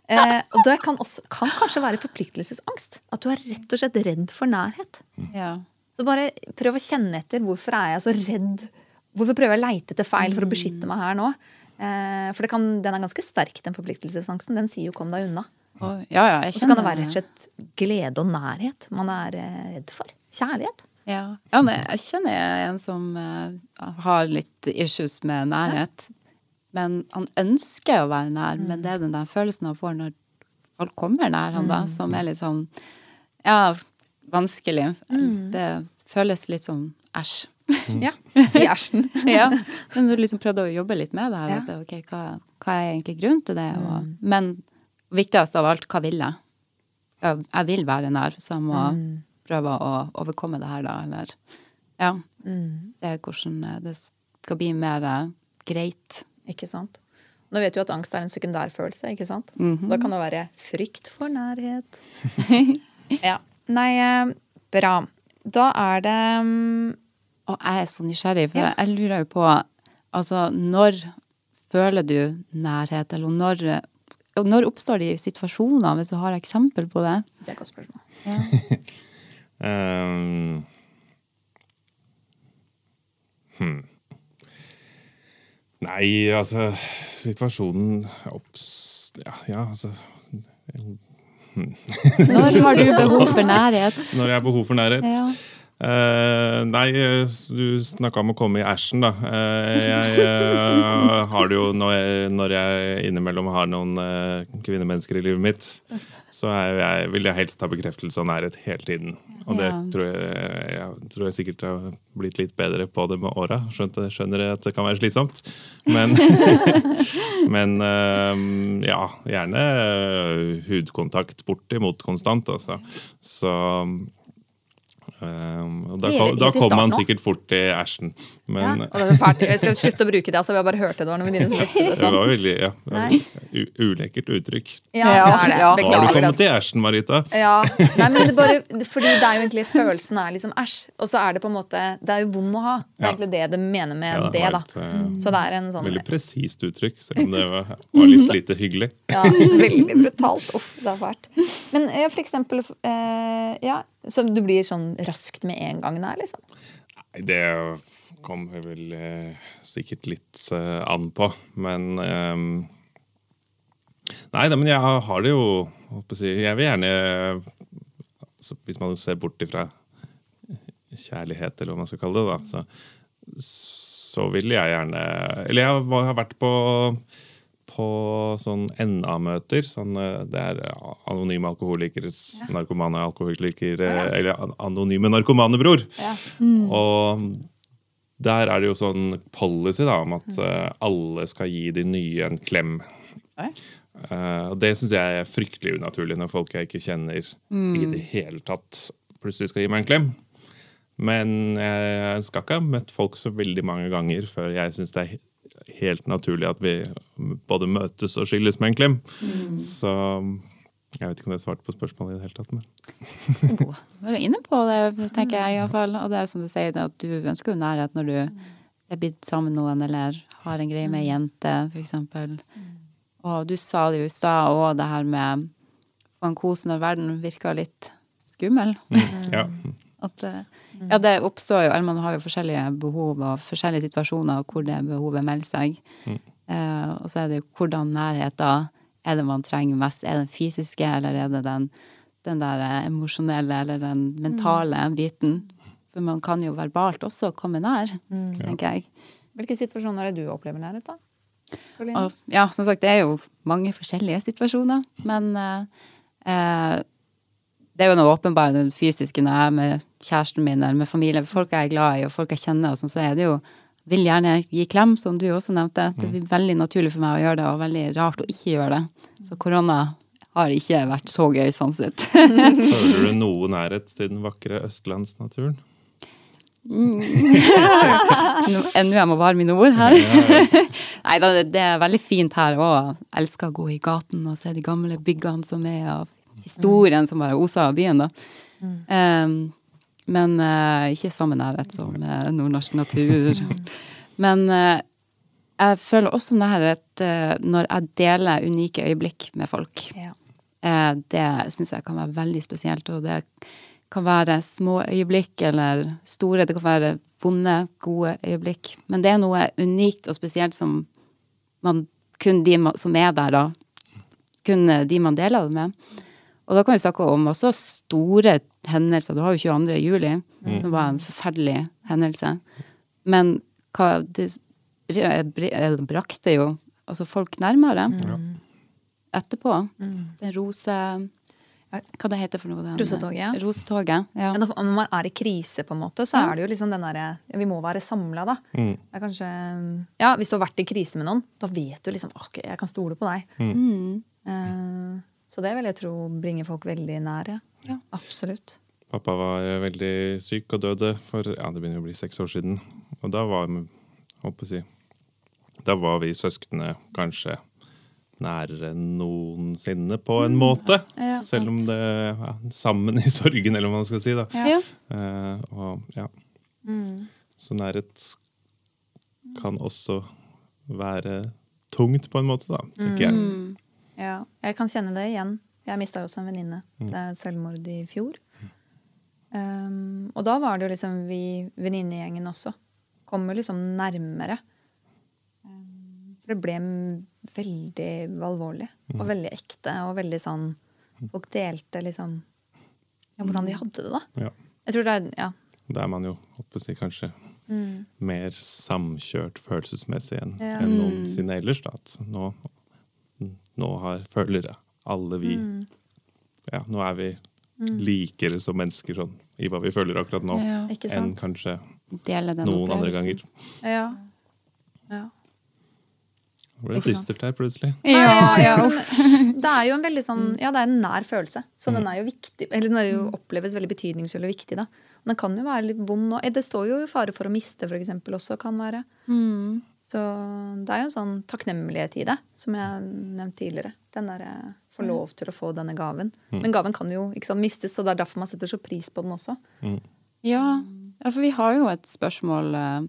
Eh, og det kan, også, kan kanskje være forpliktelsesangst. At du er rett og slett redd for nærhet. Ja. Så bare prøv å kjenne etter. Hvorfor er jeg så redd? Hvorfor prøver jeg å leite etter feil for å beskytte meg her nå? Eh, for det kan, den er ganske sterk, den forpliktelsesangsten. Den sier jo 'kom deg unna'. Ja, ja, Og så kan det være rett og slett glede og nærhet man er eh, redd for. Kjærlighet. Ja, ja nei, jeg kjenner en som uh, har litt issues med nærhet. Men han ønsker å være nær, men det er den der følelsen han får når folk kommer nær han da, som er litt sånn ja, vanskelig. Det føles litt sånn æsj Ja. I æsjen. ja. Men du liksom prøvde å jobbe litt med det her. At, ok, hva, hva er egentlig grunnen til det? Og, Men viktigst av alt, hva vil jeg? Jeg, vil være nær, så jeg må prøve å overkomme det her, da. Eller ja. Se hvordan eh, det skal bli mer eh, greit. Ikke sant? Nå vet du at angst er en sekundærfølelse, ikke sant? Så da kan det være frykt for nærhet. ja. Nei, eh, bra. Da er det mm, Og jeg er så nysgjerrig, for Ja. jeg lurer jo på Altså, når føler du nærhet, eller når og når oppstår de situasjonene, hvis du har eksempel på det? Det er et godt spørsmål. Ehm. hmm. Nei, altså Situasjonen. Ja, ja altså Når har du behov for nærhet? Når jeg har behov for nærhet? Ja. Eh, nei, du snakka om å komme i æsjen, da. Uh, jeg uh, har det jo når jeg, når jeg innimellom har noen kvinnemennesker i livet mitt, så jeg, vil jeg helst ha bekreftelse og nærhet hele tiden. Og det Ja. tror jeg, jeg tror jeg sikkert har blitt litt bedre på det med åra. Skjønner jeg at det kan være slitsomt. Men, men eh, ja, gjerne hudkontakt bortimot konstant, altså. Så Um, og da, kom, da kom man sikkert fort til æsjen. Ja. Men Og det fælt. Jeg skal slutte å bruke det. altså. har bare hørt det var noen venninner som brukte det det sånn. var veldig ja, det var ulekkert uttrykk. Ja, det er det. Beklager. Har du kommet til æsjen, Marita? Ja, nei, men det bare, fordi det er jo egentlig følelsen er liksom æsj, og så er det på en måte Det er jo vond å ha. Det er Ja. egentlig det det mener med Ja, det, det da. et, eh, Så det er en sånn Veldig presist uttrykk, selv om det var, var litt lite hyggelig. Ja, veldig brutalt. Uff, det er fælt. Men ja, for eksempel eh, ja, Så du blir sånn raskt med en gang der, liksom? Nei, Det kommer vel eh, sikkert litt eh, an på, men eh, Nei, men jeg har det jo Jeg vil gjerne altså, Hvis man ser bort ifra kjærlighet, eller hva man skal kalle det, da, så, så vil jeg gjerne Eller jeg har vært på på sånn NA-møter. Sånn, eh, det er anonyme alkoholikeres narkomane alkoholiker Eller an- anonyme narkomanebror. Ja. Og der er det jo sånn policy da, om at mm. alle skal gi de nye en klem. Oi. Eh, og det syns jeg er fryktelig unaturlig når folk jeg ikke kjenner, i det hele tatt plutselig skal gi meg en klem. Men jeg skal ikke ha møtt folk så veldig mange ganger før jeg syns det er helt naturlig at vi både møtes og skilles med en klem. Så jeg vet ikke om jeg svarte på spørsmålet i det hele tatt. Men. Du er inne på det, tenker jeg i hvert fall. Og det er som du sier, at du ønsker jo nærhet når du er blitt sammen med noen, eller har en greie med ei jente, eksempel. Og du sa det jo i stad òg, det her med å få en kos når verden virker litt skummel. Ja. At, eh, ja, det oppstår jo, eller man har jo forskjellige behov og forskjellige situasjoner hvor det behovet melder seg. Eh, og så er det jo hvordan nærhet da er det man trenger mest. Er det den fysiske, eller er det den, den der eh, emosjonelle eller den mentale biten? For man kan jo verbalt også komme nær, tenker jeg. Hvilke situasjoner er det du opplever nærhet, da? Og ja, som sagt, det er jo mange forskjellige situasjoner, men eh, eh, det er jo noe åpenbart den fysiske når jeg er med kjæresten min eller med familie, folk jeg er glad i og folk jeg kjenner, og sånn, så er det jo vil gjerne gi klem, som du også nevnte. Det blir veldig naturlig for meg å gjøre det, og veldig rart å ikke gjøre det. Så korona har ikke vært så gøy sånn sett. Føler du noe nærhet til den vakre østlandsnaturen? Nå Ennå jeg må være mine ord her. Nei da, det- det er veldig fint her òg. Elsker å gå i gaten og se de gamle byggene som er av historien som bare oser av byen, da. Um, men uh, ikke samme nærhet som eh, nordnorsk natur. Men uh, jeg føler også nærhet når jeg deler unike øyeblikk med folk. Ja. Det syns jeg kan være veldig spesielt, og det kan være små øyeblikk eller store. Det kan være vonde, gode øyeblikk. Men det er noe unikt og spesielt som man, kun de som er der, da, kun de man deler det med. Og da kan vi snakke om også store hendelser. Du har jo 22. juli, som var en forferdelig hendelse. Men hva det brakte jo altså folk nærmere etterpå. Den rose Hva det heter for noe? den- Rosetoget, ja. Rosetoget, ja. Men når man er i krise, på en måte, så er det jo liksom den derre ja, Vi må være samla, da. Mm. Det er kanskje Ja, hvis du har vært i krise med noen, da vet du liksom OK, jeg kan stole på deg. Mm. Eh, så det vil jeg tro bringer folk veldig nære. Ja. Absolutt. Pappa var eh, veldig syk og døde for ja, det begynner å bli seks år siden. Og da var, håper jeg, si, da var vi søsknene kanskje nærere enn noensinne på en måte. Ja, Selv om det ja, sammen i sorgen, eller hva man skal si. da. Ja. Uh, og ja. Mm. Så nærhet kan også være tungt på en måte, da, tenker jeg. Mm. Ja, jeg kan kjenne det igjen. Jeg mista jo også en venninne. Det er et selvmord i fjor. Um, og da var det jo liksom vi venninnegjengen også. Kom jo liksom nærmere. Um, for det ble veldig alvorlig og veldig ekte og veldig sånn Folk delte liksom ja, hvordan de hadde det, da. Ja. Jeg tror det er Ja. Da er man jo håper jeg, kanskje mer samkjørt følelsesmessig enn Ja. enn noensinne ellers. Da. At nå, nå har, føler alle vi Ja, nå er vi likere som mennesker sånn, i hva vi føler akkurat nå, Ja. Enn kanskje noen andre ganger. Ja. ja. Det ble dystert her plutselig. Ja, ja, uff. det er jo en veldig sånn Ja, det er en nær følelse. Så den er jo viktig. Eller den er jo oppleves veldig betydningsfull og viktig, da. Men den kan jo være litt vond og Det står jo i fare for å miste, eksempel, også kan være. Mm. Så det er jo en sånn takknemlighet i det, som jeg har nevnt tidligere. Den derre få lov til å få denne gaven. Men gaven kan jo ikke sant, mistes, så det er derfor man setter så pris på den også. Ja. ja, for vi har jo et spørsmål eh,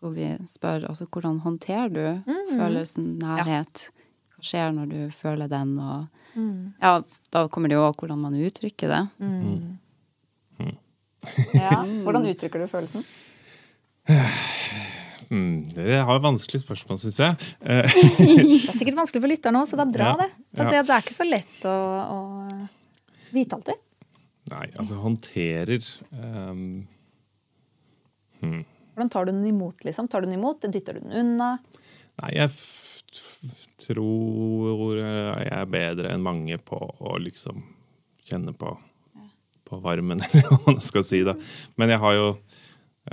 hvor vi spør altså hvordan håndterer du følelsen nærhet? Hva skjer når du føler den? Og ja, da kommer det jo òg hvordan man uttrykker det. Ja. Hvordan uttrykker du følelsen? Mm, dere har vanskelige spørsmål, syns jeg. Det er sikkert vanskelig for lytterne òg, så det er bra, Ja. det. Ja. å si at det er ikke så lett å, å vite alltid. nei, altså håndterer ehm, Hvordan tar du den imot, liksom? Tar du den imot? Dytter du den unna? Nei, jeg tror jeg er bedre enn mange på å liksom kjenne på, på varmen, eller hva man skal si. da. Men jeg har jo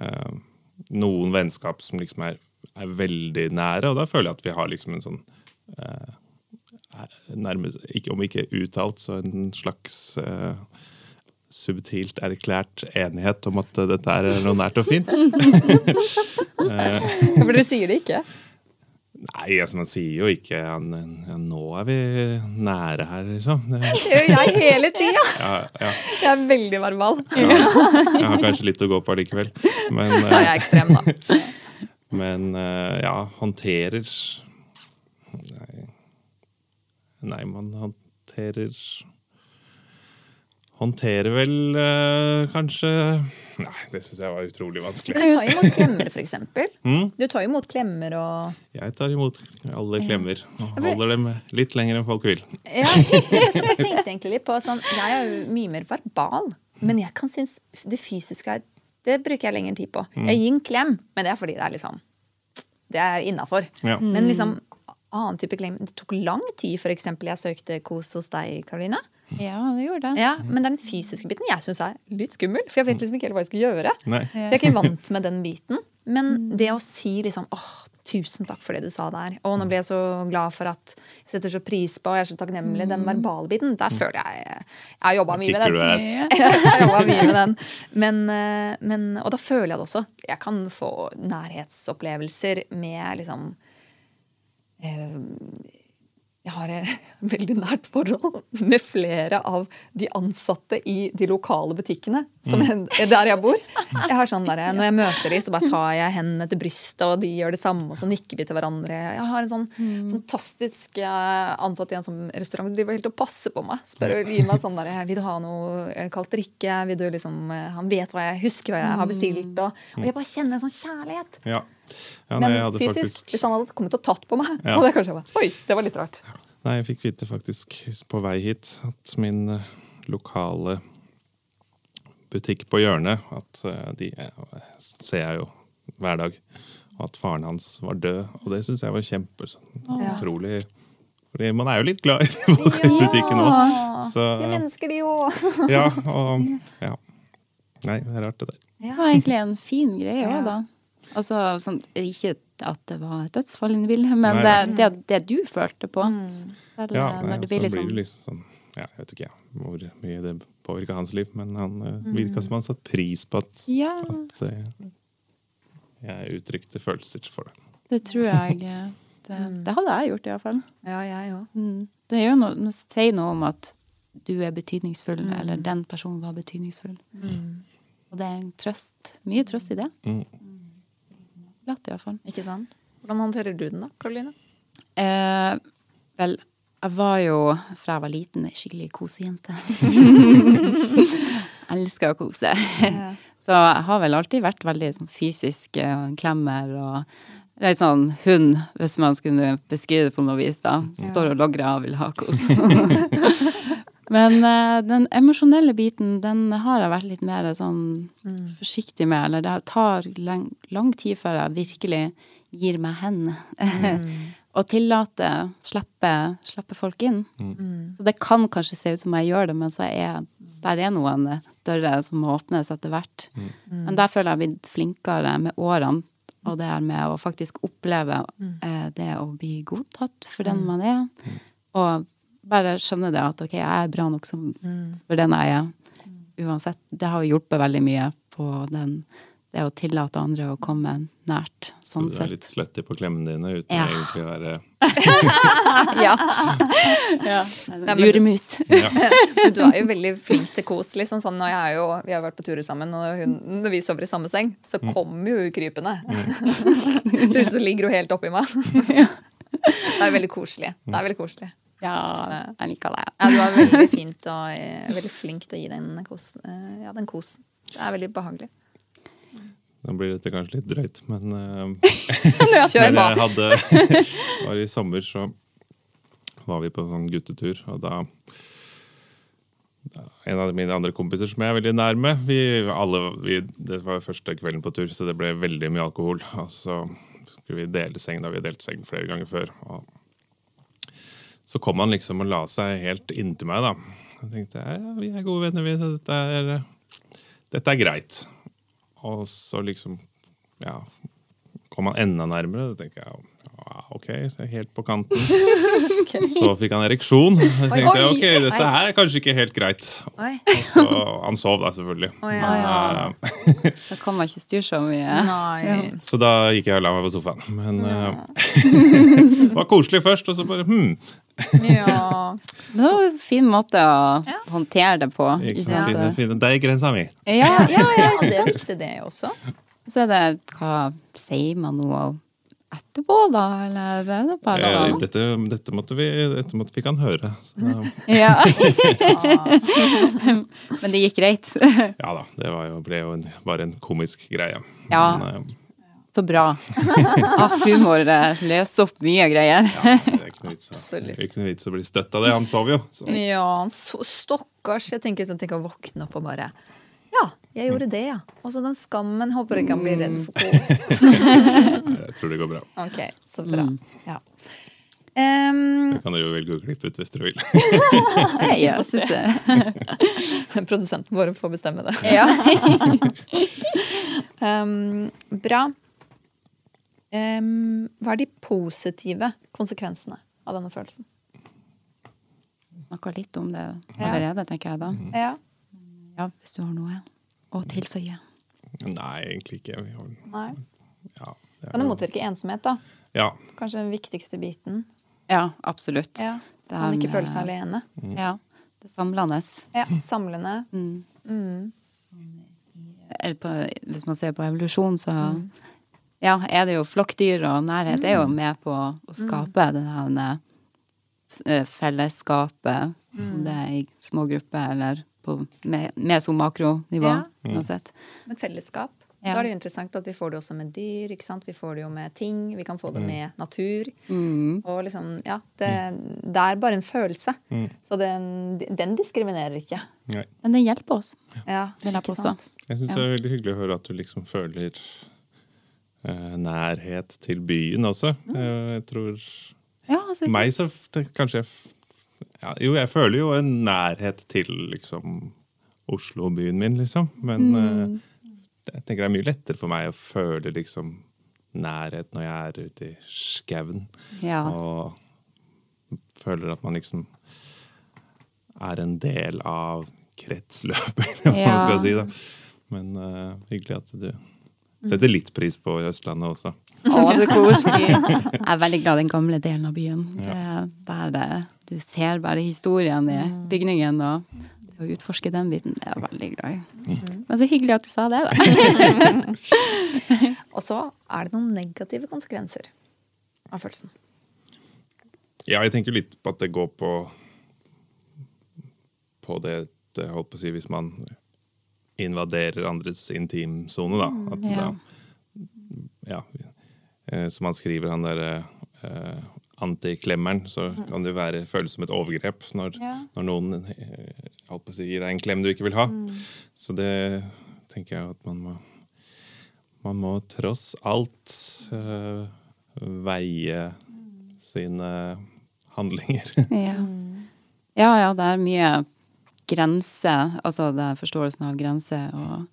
eh, noen vennskap som liksom er, er veldig nære, og da føler jeg at vi har liksom en sånn eh, nærmest, ikke, Om ikke uttalt, så en slags eh, subtilt erklært enighet om at dette er noe nært og fint. For dere sier det ikke. Nei, altså man sier jo ikke ja, nå er vi nære her, liksom. Det gjør jeg hele tida! Ja, ja, Jeg er veldig verbal. ja. Jeg har kanskje litt å gå på allikevel. Men, Da er eh, ekstrem, da. men eh, ja, håndterer Nei. Nei, man håndterer Håndterer vel eh, kanskje Nei, det syns jeg var utrolig vanskelig. Men du tar imot klemmer, for eksempel. Mm? Du tar imot klemmer og Jeg tar imot alle klemmer og holder dem litt lenger enn folk vil. ja, Jeg tenkte egentlig litt på sånn Jeg er jo mye mer verbal, men jeg kan synes det fysiske Det bruker jeg lengre tid på. Jeg gir en klem, men det er fordi det er liksom Det er innafor. Ja. Men liksom annen type klem Det tok lang tid, eksempel. Jeg søkte kos hos deg, Karoline. Ja, det gjorde det. Ja, men det er den fysiske biten jeg syns er litt skummel. For jeg vet liksom ikke helt hva jeg skal gjøre. Nei. For jeg er ikke vant med den biten. Men det å si liksom åh, tusen takk for det du sa der. Og nå ble jeg så glad for at jeg setter så pris på, og jeg er så takknemlig. Den verbale biten, der føler jeg Jeg har jobba mye med den. jeg har mye med den. Men, eh, men, og da føler jeg det også. Jeg kan få nærhetsopplevelser med liksom eh, jeg har et veldig nært forhold med flere av de ansatte i de lokale butikkene som Mm. er der jeg bor. Jeg har sånn der, Når jeg møter dem, så bare tar jeg hendene til brystet, og de gjør det samme, og så nikker vi til hverandre. Jeg har en sånn Mm. fantastisk eh, ansatt i en sånn restaurant som driver helt og passer på meg. Spør og gir meg sånn der, Vil du ha noe eh, kaldt drikke? Vil du liksom, eh, han vet hva jeg husker hva jeg har bestilt. Og, og jeg bare kjenner en sånn kjærlighet. Ja. ja nei, Men hadde fysisk, faktisk hvis han hadde kommet og tatt på meg, Ja. hadde jeg kanskje bare Oi, det var litt rart. Nei, jeg fikk vite faktisk på vei hit at min eh, lokale butikk på hjørnet At eh, de eh, ser jeg jo hver dag. Og at faren hans var død. Og det syns jeg var kjempe sånn, Ja. utrolig Fordi man er jo litt glad i butikken òg. Ja, De mennesker, de òg. ja, og ja. Nei, det er rart, det der. Det var egentlig en fin greie òg, Ja. da. Altså, sånn, ikke at det var et dødsfall inne i bildet, men Nei, det, det, det du følte på. Selv Ja, eh, nei, når det blir blir liksom det liksom sånn ja, Jeg vet ikke ja, hvor mye det påvirka hans liv, men han uh, Mm. virka som han satte pris på at, Ja, at uh, jeg uttrykte følelser for det. det tror jeg. eh, Det, det hadde jeg gjort, iallfall. Ja, jeg òg. Mm. Det gjør noe, det sier noe om at du er betydningsfull, eller den personen var betydningsfull. Og det er en trøst. Mye trøst i det. Mm. Latt, iallfall. Ikke sant? Hvordan håndterer du den da, Karoline? Eh, vel, jeg var jo, fra jeg var liten, ei skikkelig kosejente. Elsker å kose. Så jeg har vel alltid vært veldig sånn fysisk eh, klemmer og litt sånn hund, hvis man skulle beskrive det på noe vis, da. Står og logrer og vil ha kos. Men uh, den emosjonelle biten, den har jeg vært litt mer sånn forsiktig med. Eller det tar lang, lang tid før jeg virkelig gir meg hen. og tillate, slippe, slippe folk inn. Så det kan kanskje se ut som jeg gjør det, men så er der er noen dører som må åpnes etter hvert. Men der føler jeg jeg har blitt flinkere med årene. Og det er med å faktisk oppleve eh, det å bli godtatt for den man er. Og bare skjønne det at ok, jeg er bra nok som, for den jeg er. Uansett. Det har hjulpet veldig mye på den, det å tillate andre å komme nært. Sånn Så Sånn du er litt slutty på klemmene dine uten Ja. egentlig å være Ja. ja. Luremus. ja. Men du er jo veldig flink til kos. liksom sånn, og jeg er jo, Vi har vært på turer sammen, og hun, når vi sover i samme seng, så kommer jo hun krypende. Så så ligger hun helt oppi meg. Det er veldig koselig. Det er veldig koselig. Ja, jeg liker det. Ja, du er veldig fint og eh, veldig flink til å gi den, kos, eh, ja, den kosen. Det er veldig behagelig. Nå blir dette kanskje litt drøyt, men eh, Men jeg hadde var I sommer så var vi på en sånn guttetur, og da En av mine andre kompiser som jeg er veldig nær med vi, alle, vi, Det var første kvelden på tur, så det ble veldig mye alkohol. Og så skulle vi dele seng, da vi har delt seng flere ganger før. Og så kom han liksom og la seg helt inntil meg, da. Jeg tenkte ja, vi er gode venner, vi. Dette er, dette er greit. Og så liksom ja, kom han enda nærmere. Da tenker jeg ja, OK, så er jeg helt på kanten. Så fikk han ereksjon. Jeg tenkte jeg, ok, dette her er kanskje ikke helt greit. Oi. Og så, han sov da, selvfølgelig. Å, ja. Men, ja. eh, Da kan man ikke styre så mye. Nei. så da gikk jeg og la meg på sofaen. Men uh, det var koselig først, og så bare hm. Ja. Det var en fin måte å Ja. håndtere det på. Ikke? Fine, fine. Det er grensa mi. Ja, ja, ja. ja, det er viktig, det også. Så er det hva sier man noe etterpå, da? Eller er det bare Eh, sånn? Dette, dette, måtte vi, dette måtte vi kan høre. Så, Ja. Men det gikk greit. ja da, det var jo, ble jo en, bare en komisk greie. Ja. Men, eh, Så bra. At humor eh, løser opp mye greier. ja, det er ikke noe vits, å- bli støtt av det. Han sov jo. Så. Ja, så stakkars. Jeg tenker sånn, tenk å våkne opp og bare Ja, jeg gjorde det, ja. Og så den skammen. Håper ikke han blir redd for kos. Jeg tror det går bra. Ok, så bra. Ja. Um, Det kan dere jo velge å klippe ut hvis dere vil. ja, jeg synes det. produsenten vår får bestemme det. Ja. um, bra. Hva er de positive konsekvensene av denne følelsen? Snakka litt om det allerede, tenker jeg da. Ja. Ja, hvis du har noe å tilføye. Nei, egentlig ikke. Vi har, Nei. ja, det er Kan det jo- motvirke ensomhet, da? Ja. Kanskje den viktigste biten. Ja, absolutt. Ja. Det Man ikke føler seg alene. Ja. Det samlende. Ja, Samlende. Mm. Mm. På, hvis man ser på evolusjon, så ja, er det jo flokkdyr, og nærhet er jo med på å skape det her eh, fellesskapet, om det er i små grupper eller på mer som makronivå, Ja. uansett. Men fellesskap. Ja. Da er det jo interessant at vi får det også med dyr. ikke sant? Vi får det jo med ting. Vi kan få det med natur. Mm. Og liksom, ja, det, det er bare en følelse. Så den, den diskriminerer ikke. Nei. Men den hjelper oss, Ja, vil jeg ikke påstå. sant? Jeg syns det er veldig hyggelig å høre at du liksom føler nærhet til byen også. Mm. Eh, jeg tror Ja, altså, meg så kanskje jeg ja, Jo, jeg føler jo en nærhet til liksom Oslo, byen min, liksom. Men Mm. eh, jeg tenker det er mye lettere for meg å føle liksom nærhet når jeg er ute i skauen. ja. Og føler at man liksom er en del av kretsløpet, eller hva man skal si. da. Men uh, hyggelig at du setter litt pris på Østlandet også. Å, det er koselig. Jeg er veldig glad i den gamle delen av byen. Det er der du ser bare historien i bygningen, og å utforske den biten, det er jeg veldig glad i. Men så hyggelig at du sa det, da. Og så er det noen negative konsekvenser av følelsen. Ja, jeg tenker litt på at det går på på det jeg holdt på å si, hvis man invaderer andres intimsone, da. At ja. da ja, eh, som han skriver, han derre eh, antiklemmeren, så kan det være, føles som et overgrep når, Ja. når noen eh, si, gir deg en klem du ikke vil ha. Så det tenker jeg at man må Man må tross alt eh, veie sine handlinger. Ja. ja, ja, det er mye grense, altså det er forståelsen av grense, og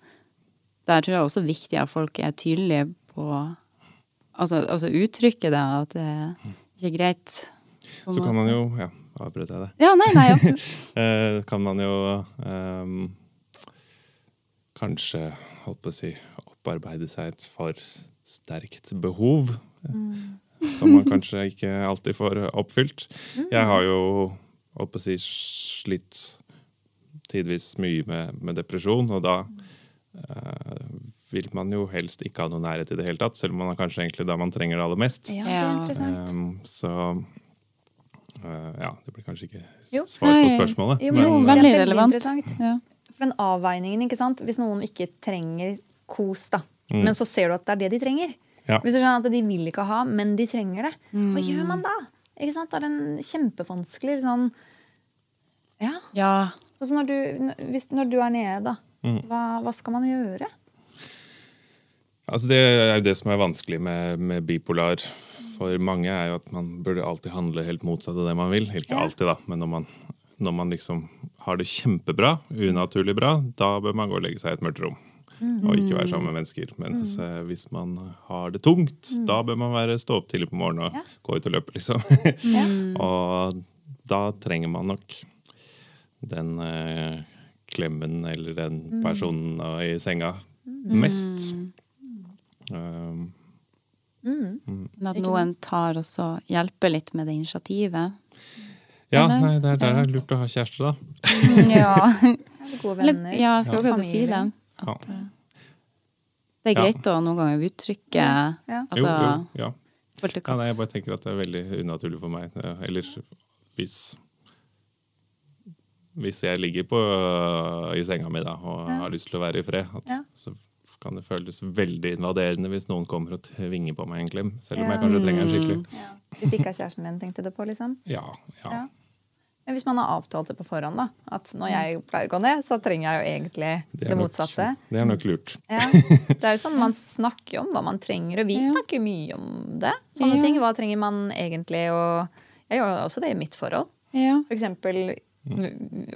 der tror jeg også viktig at folk er tydelige på Altså, altså uttrykke det, at det ikke er greit. Så kan man jo Ja, avbrøt jeg det? Ja, nei, nei, absolutt. Eh, kan man jo um, kanskje, holdt på å si, opparbeide seg et for sterkt behov. Som man kanskje ikke alltid får oppfylt. Jeg har jo, holdt på å si, slitt tidvis mye med, med depresjon, og da uh, vil man jo helst ikke ha noe nærhet i det hele tatt, selv om man er kanskje egentlig da man trenger det aller mest. Ja, det. Ehm, så uh, ja, det blir kanskje ikke Jo. svar på spørsmålet. Jo, men Jo, er veldig relevant. Ja. For den avveiningen, ikke sant? Hvis noen ikke trenger kos, da, Mm. men så ser du at det er det de trenger. Ja. Hvis du skjønner at de vil ikke ha, men de trenger det, hva gjør man da? Ikke sant? Det er en kjempevanskelig sånn Ja. ja. Som når du, hvis, når du er nede, da. Mm. Hva, hva skal man gjøre? Altså det er jo det som er vanskelig med, med bipolar for mange, er jo at man burde alltid handle helt motsatt av det man vil. Ikke Ja. alltid, da, men når man, når man liksom har det kjempebra, unaturlig bra, da bør man gå og legge seg i et mørkt rom. Og ikke være sammen med mennesker. Mens eh, hvis man har det tungt, da bør man være stå opp tidlig på morgenen og Ja. gå ut og løpe, liksom. Og da trenger man nok den eh, klemmen eller den personen i senga mest. Um, Men at noen tar og så hjelper litt med det initiativet. ja, Eller? nei, det er, det er lurt å ha kjæreste, da. Ja. Gode venner. ja, jeg skal akkurat til si det. At ja. det er Ja. greit å noen ganger uttrykke Ja. altså, jo, jo, ja. ja nei, jeg bare tenker at det er veldig unaturlig for meg. Ja, Eller hvis Hvis jeg ligger på, i senga mi da, og har lyst til å være i fred, at, Ja. så kan det føles veldig invaderende hvis noen kommer og tvinger på meg en klem. Selv om Ja. jeg kanskje trenger en skikkelig. Ja. Hvis ikke har kjæresten din, tenkte du på, liksom? Ja, ja. Ja. Men hvis man har avtalt det på forhånd, da, at når jeg pleier å gå ned, så trenger jeg jo egentlig det, nok- motsatte. Det er nok lurt. Ja. Det er jo sånn man snakker om hva man trenger, og vi Ja. snakker mye om det. Sånne Ja. ting. Hva trenger man egentlig? Og jeg gjør også det i mitt forhold. Ja. For eksempel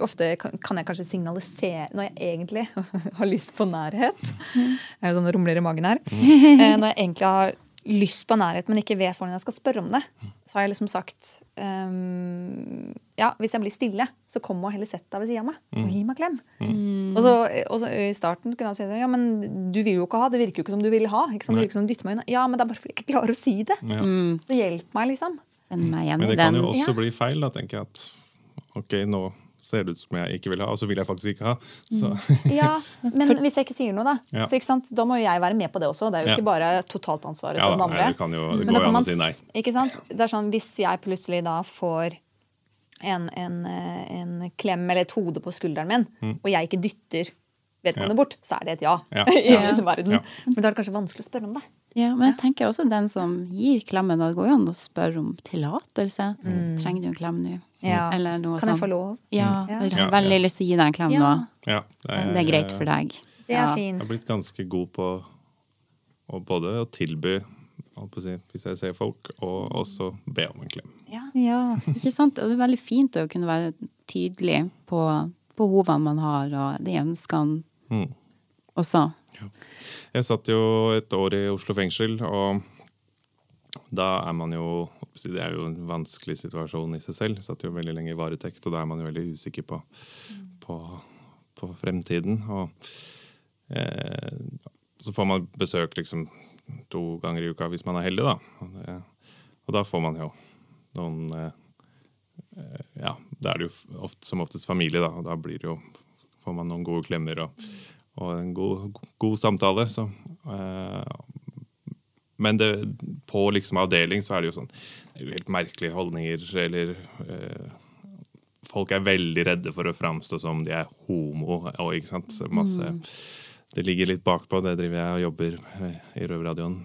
Ofte kan jeg kanskje signalisere når jeg egentlig har lyst på nærhet. Det er jo sånn rumler i magen her. Mm. Når jeg egentlig har lyst på nærhet, men ikke vet hvordan jeg skal spørre om det, så har jeg liksom sagt um, Ja, hvis jeg blir stille, så kom og heller sett deg ved siden av meg og gi meg klem. Og, så, og så i starten kunne jeg si ja, men du vil jo ikke ha, det virker jo ikke som du vil ha. Ikke sant? Det virker som du dytter meg unna. Ja, men det er bare fordi jeg ikke klarer å si det. Ja. Så hjelp meg, liksom. Meg Men det kan jo også Ja. bli feil, da, tenker jeg. at ok, nå ser det ut som jeg ikke vil ha, og så vil jeg faktisk ikke ha. Så Ja, men hvis jeg ikke sier noe, da. Ja. For, ikke sant? Da må jo jeg være med på det også. Det er jo ikke bare totalt ansvaret ja, for den andre. nei, det kan jo det Men da går kan jo an man å si nei. Ikke sant? Det er sånn, Hvis jeg plutselig da får en, en, eh, en klem eller et hode på skulderen min, og jeg ikke dytter vedkommende Mm. Ja. bort, så er det et ja. Ja. i Ja. hele verden. Ja. Men da er det kanskje vanskelig å spørre om det. Ja, men jeg tenker også den som gir klemmen, da det går jo an å spørre om tillatelse. Trenger du en klem nå? Ja. Eller noe Kan jeg få lov? Ja, Ja. jeg har veldig ja. lyst til å gi deg en klem Ja. nå. Ja, Det er greit for deg. Det er Ja. Jeg har blitt ganske god på å både å tilby hvis jeg ser folk, og også be om en klem. Ja. Ja, ikke sant? Og det er veldig fint å kunne være tydelig på behovene man har, og de ønskene Mm. også. Jeg satt jo et år i Oslo fengsel, og da er man jo Det er jo en vanskelig situasjon i seg selv. Satt jo veldig lenge i varetekt, og da er man jo veldig usikker på, på, på fremtiden. Og eh, så får man besøk liksom to ganger i uka hvis man er heldig, da. Og, det, og da får man jo noen eh, eh, Ja, da er det jo ofte, som oftest familie, da, og da blir det jo får man noen gode klemmer og, og en god, god samtale. Så, eh, men det, på liksom avdeling så er det jo sånn det jo helt merkelige holdninger, eller eh, Folk er veldig redde for å framstå som de er homo. Og, ikke sant? Masse, Det ligger litt bakpå. Det driver jeg og jobber i Røverradioen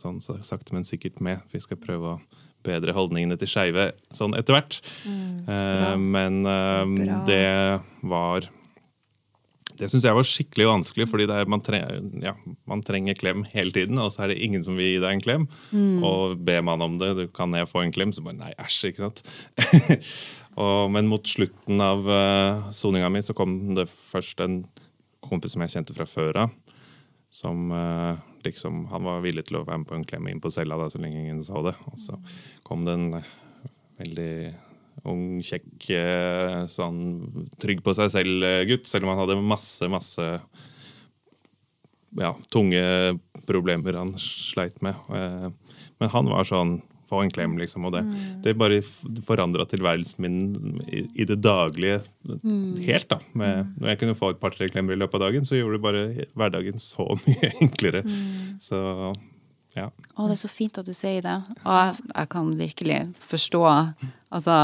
sånn så sakte, men sikkert med. Vi skal prøve å bedre holdningene til skeive sånn etter hvert. eh, men eh, det var det syns jeg var skikkelig vanskelig, fordi er, man, tre, ja, man trenger klem hele tiden, og så er det ingen som vil gi deg en klem. Og ber man om det, du, kan jeg få en klem? Så bare nei, æsj, ikke sant. og, men mot slutten av uh, soninga mi så kom det først en kompis som jeg kjente fra før av. Som uh, liksom Han var villig til å være med på en klem inn på cella da, så lenge ingen så det. Og så kom det en uh, veldig ung, kjekk, eh, sånn trygg på seg selv-gutt, selv om han hadde masse, masse ja, tunge problemer han sleit med. Eh, Men han var sånn få en klem, liksom. Og det, det bare forandra tilværelsen min i, i det daglige helt. da. Med, når jeg kunne få et par-tre klemmer i løpet av dagen, så gjorde det bare hverdagen så mye enklere. Så ja. Å, det er så fint at du sier det. Og jeg, jeg kan virkelig forstå altså,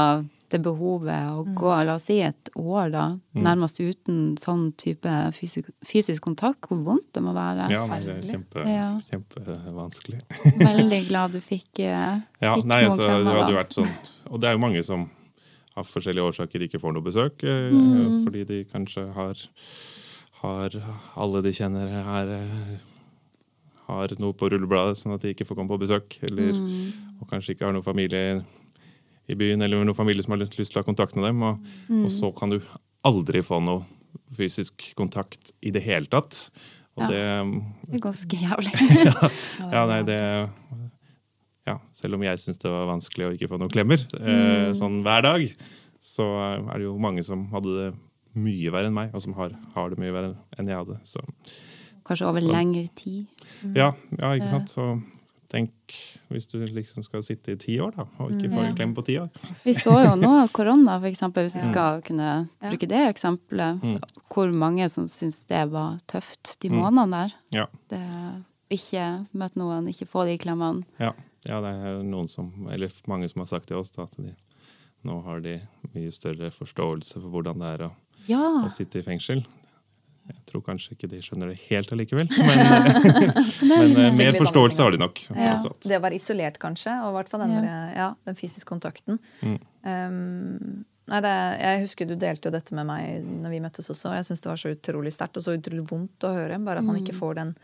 det behovet å gå, la oss si et år, da, nærmest uten sånn type fysisk, fysisk kontakt, hvor vondt det må være. ja men det er kjempe, Ja. kjempevanskelig. Veldig glad du fikk, eh, Ja, fikk nei, noen altså, det hadde jo vært sånn Og det er jo mange som av forskjellige årsaker ikke får noe besøk. eh, Mm. Fordi de kanskje har, har Alle de kjenner her eh, har noe på rullebladet, sånn at de ikke får komme på besøk. Eller, Mm. Og kanskje ikke har noen familie i byen, eller noen familie som har lyst til å ha kontakt med dem. Og, Mm. og så kan du aldri få noe fysisk kontakt i det hele tatt. Og Ja. det Det er ganske jævlig. ja, nei, det ja, Selv om jeg syns det var vanskelig å ikke få noen klemmer eh, sånn hver dag, så er det jo mange som hadde det mye verre enn meg, og som har, har det mye verre enn jeg hadde. Så Kanskje over lengre tid. ja, ja ikke sant. Så tenk hvis du liksom skal sitte i ti år, da, og ikke få en klem på ti år. Vi så jo nå korona, for eksempel, hvis vi skal kunne bruke det eksempelet, hvor mange som syns det var tøft de månedene der. Ja, Det, ikke møte noen, ikke få de klemmene. ja. ja, det er noen som, eller mange som har sagt til oss da, at de, nå har de mye større forståelse for hvordan det er å Ja, å sitte i fengsel. Jeg tror kanskje ikke de skjønner det helt allikevel, men, men eh, mer forståelse har de nok. Ja, det å være isolert, kanskje, og i hvert fall den, Ja. ja, den fysiske kontakten. Mm. Um, nei, det, jeg husker du delte jo dette med meg når vi møttes også, og jeg syns det var så utrolig sterkt og så utrolig vondt å høre. Bare at man ikke får den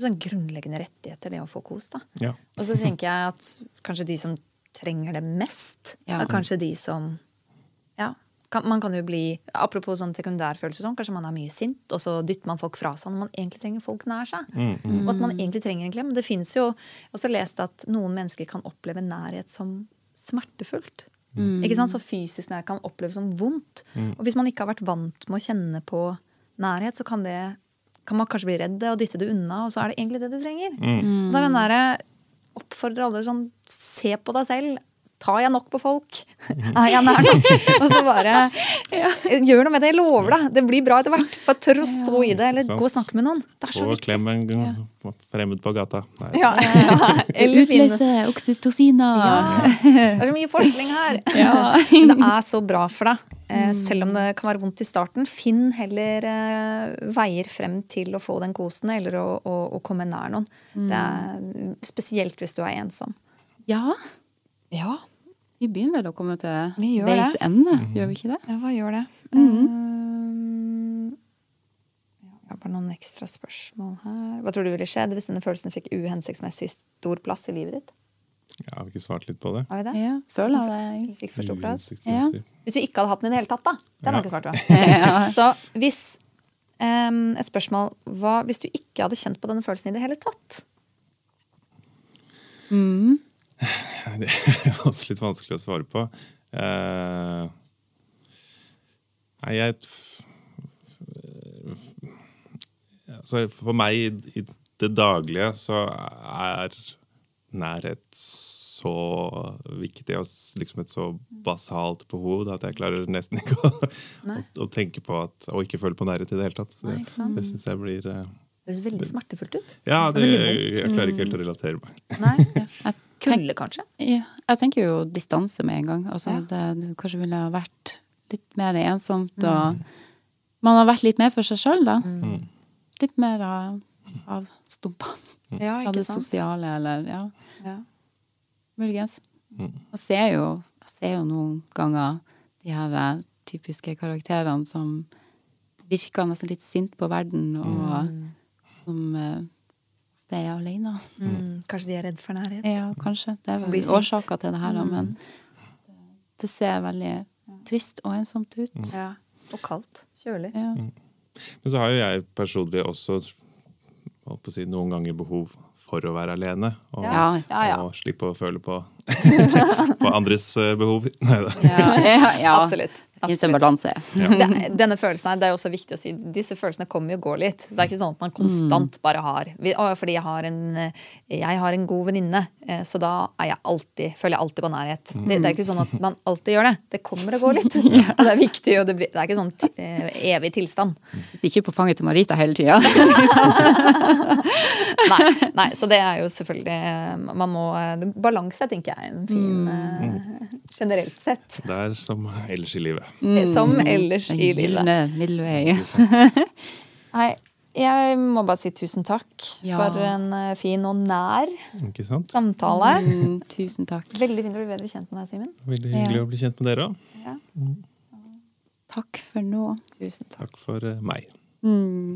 sånn grunnleggende rettigheter, det å få kos. da. Ja. Og så tenker jeg at kanskje de som trenger det mest, Ja. er kanskje de som. Kan, man kan jo bli Apropos sånn sekundærfølelse, sånn, kanskje man er mye sint, og så dytter man folk fra seg når man egentlig trenger folk nær seg. Mm, Og at man egentlig trenger en klem. Det finnes jo også lest at noen mennesker kan oppleve nærhet som smertefullt. Ikke sant? Så fysisk nærhet kan oppleves som vondt. Og hvis man ikke har vært vant med å kjenne på nærhet, så kan det kan man kanskje bli redd og dytte det unna, og så er det egentlig det du trenger. Mm. Da er den der, oppfordrer alle sånn Se på deg selv. Tar jeg nok på folk? Er jeg nær nok? Og så bare Gjør noe med det. Jeg lover deg. Det blir bra etter hvert. Bare tør å stå i det, eller gå og snakke med noen. Det er så Og viktig. klem en gang fremmed på gata. Ja, ja. Utløse oksytociner. ja. Det er så mye forskning her. Men det er så bra for deg. Eh, selv om det kan være vondt i starten, finn heller eh, veier frem til å få den kosen, eller å, å, å komme nær noen. Det er, spesielt hvis du er ensom. Ja, Ja, vi begynner vel å komme til Vi veis ende, gjør vi ikke det? ja hva gjør det? Mm ja, jeg har bare noen ekstra spørsmål her. Hva tror du ville skjedd hvis denne følelsen fikk uhensiktsmessig stor plass i livet ditt? Ja, har vi ikke svart litt på det? Har vi det? Ja, føler jeg det. fikk førsteplass. Uhensiktsmessig. Hvis du ikke hadde hatt den i det hele tatt, da. Den har Ja. ikke svart på. Ja. Så hvis um, Et spørsmål hva, Hvis du ikke hadde kjent på denne følelsen i det hele tatt? Mm. Det er også litt vanskelig å svare på. Uh, nei, jeg altså, For meg i, i det daglige så er nærhet så viktig og liksom et så basalt behov da, at jeg klarer nesten ikke å, å, å tenke på at, og ikke føle på nærhet i det hele tatt. Det, Nei, det syns jeg blir uh, Det høres veldig smertefullt ut. Ja, Det jeg klarer ikke helt å relatere meg. Nei. ja. Kulde, kanskje? ja, jeg tenker jo distanse med en gang. Altså, Ja. det, det kanskje ville ha vært litt mer ensomt, og man har vært litt mer for seg sjøl, da. Mm. Litt mer av, av stumpa. Ja, Av det sosiale, eller ja, Ja. muligens. Mm. Jeg ser jo, jeg ser jo noen ganger de her eh, typiske karakterene som virker nesten litt sint på verden, og som eh, det er alene. Mm, kanskje de er redd for nærhet? Ja, kanskje. Det er vel årsaka til det her, da, men det, det ser veldig trist og ensomt ut. Ja. Og kaldt. Kjølig. Ja. Men så har jo jeg personlig også holdt på å si, noen ganger behov for å være alene. Og, Ja, ja, ja. og slippe å føle på, på andres eh, behov. Neida. Ja, ja, ja. Absolutt. Finnes en balanse. Ja. denne følelsen her, det er jo også viktig å si, disse følelsene kommer jo og går litt. Så det er ikke sånn at man konstant bare har Fordi jeg har en, jeg har en god venninne, eh, så da er jeg alltid, føler jeg alltid på nærhet. Det, det er ikke sånn at man alltid gjør det. Det kommer og går litt. Og det er viktig, og det, blir, det er ikke sånn eh, evig tilstand. Ikke på fanget til Marita hele tida. Nei, nei, så det er jo selvfølgelig eh, Man må Balanse, tenker jeg, er en fin mm. Generelt sett. Det er som ellers i livet. Som ellers i livet. middelvei. Nei, jeg må bare si tusen takk Ja. for en eh, fin og nær Ikke sant? samtale. Mm, tusen takk. Veldig fint å bli bedre kjent med deg, Simen. Veldig hyggelig Ja. å bli kjent med dere òg. Takk for nå. Tusen takk. Takk for eh, meg. Mm.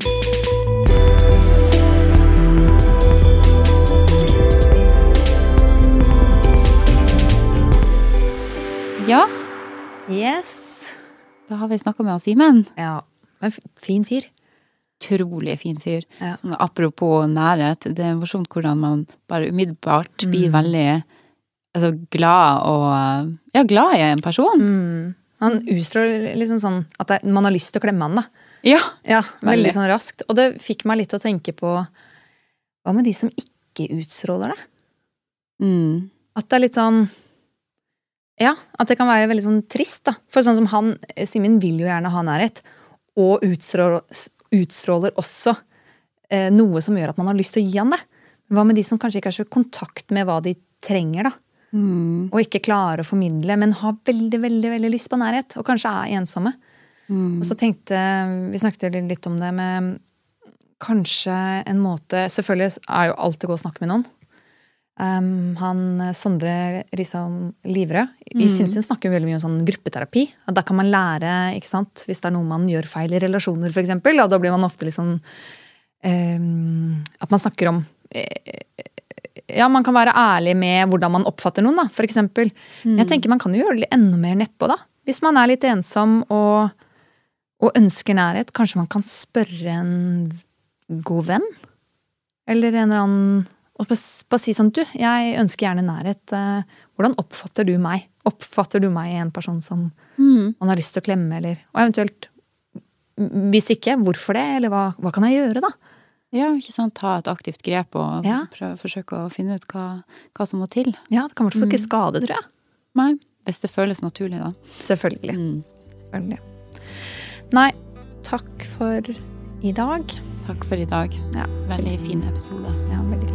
Ja, Yes. Da har vi snakka med han Simen. Ja. En fin fyr. Utrolig fin fyr. Ja. Sånn, apropos nærhet, det er morsomt hvordan man bare umiddelbart blir veldig altså, glad og Ja, glad i en person. Mm. Han utstråler liksom sånn at det, man har lyst til å klemme han, da. Ja. Ja, veldig Veldig. sånn raskt. Og det fikk meg litt til å tenke på Hva med de som ikke utstråler det? Mm. At det er litt sånn Ja, at det kan være veldig sånn trist, da. For sånn som han, Simen, vil jo gjerne ha nærhet. Og utstråler, utstråler også eh, noe som gjør at man har lyst til å gi han det. Hva med de som kanskje ikke har så kontakt med hva de trenger, da? Mm. Og ikke klarer å formidle, men har veldig, veldig, veldig lyst på nærhet. Og kanskje er ensomme. Mm. Og så tenkte Vi snakket litt om det med kanskje en måte Selvfølgelig er jo alt det går å snakke med noen. Um, han Sondre Risholm Livrød i Sinnsyn snakker veldig mye om sånn gruppeterapi. Da kan man lære, ikke sant, hvis det er noe man gjør feil i relasjoner, f.eks. Da blir man ofte litt sånn um, At man snakker om eh, ja, man kan være ærlig med hvordan man oppfatter noen, da, eksempel. Men jeg tenker man kan jo gjøre det enda mer nedpå, da. Hvis man er litt ensom og, og ønsker nærhet, kanskje man kan spørre en god venn? Eller en eller annen Og bare si sånn, du, jeg ønsker gjerne nærhet. eh, Hvordan oppfatter du meg? Oppfatter du meg i en person som Mm. man har lyst til å klemme, eller Og eventuelt, hvis ikke, hvorfor det? Eller hva, hva kan jeg gjøre, da? Ja, ikke sant. Ta et aktivt grep og Ja. prøve, forsøke å finne ut hva, hva som må til. Ja, Det kan i hvert fall ikke skade, tror jeg. Nei, hvis det føles naturlig, da. Selvfølgelig. Mm. Selvfølgelig. Nei, takk for i dag. Takk for i dag. Ja. Veldig fin episode. Ja, veldig fin.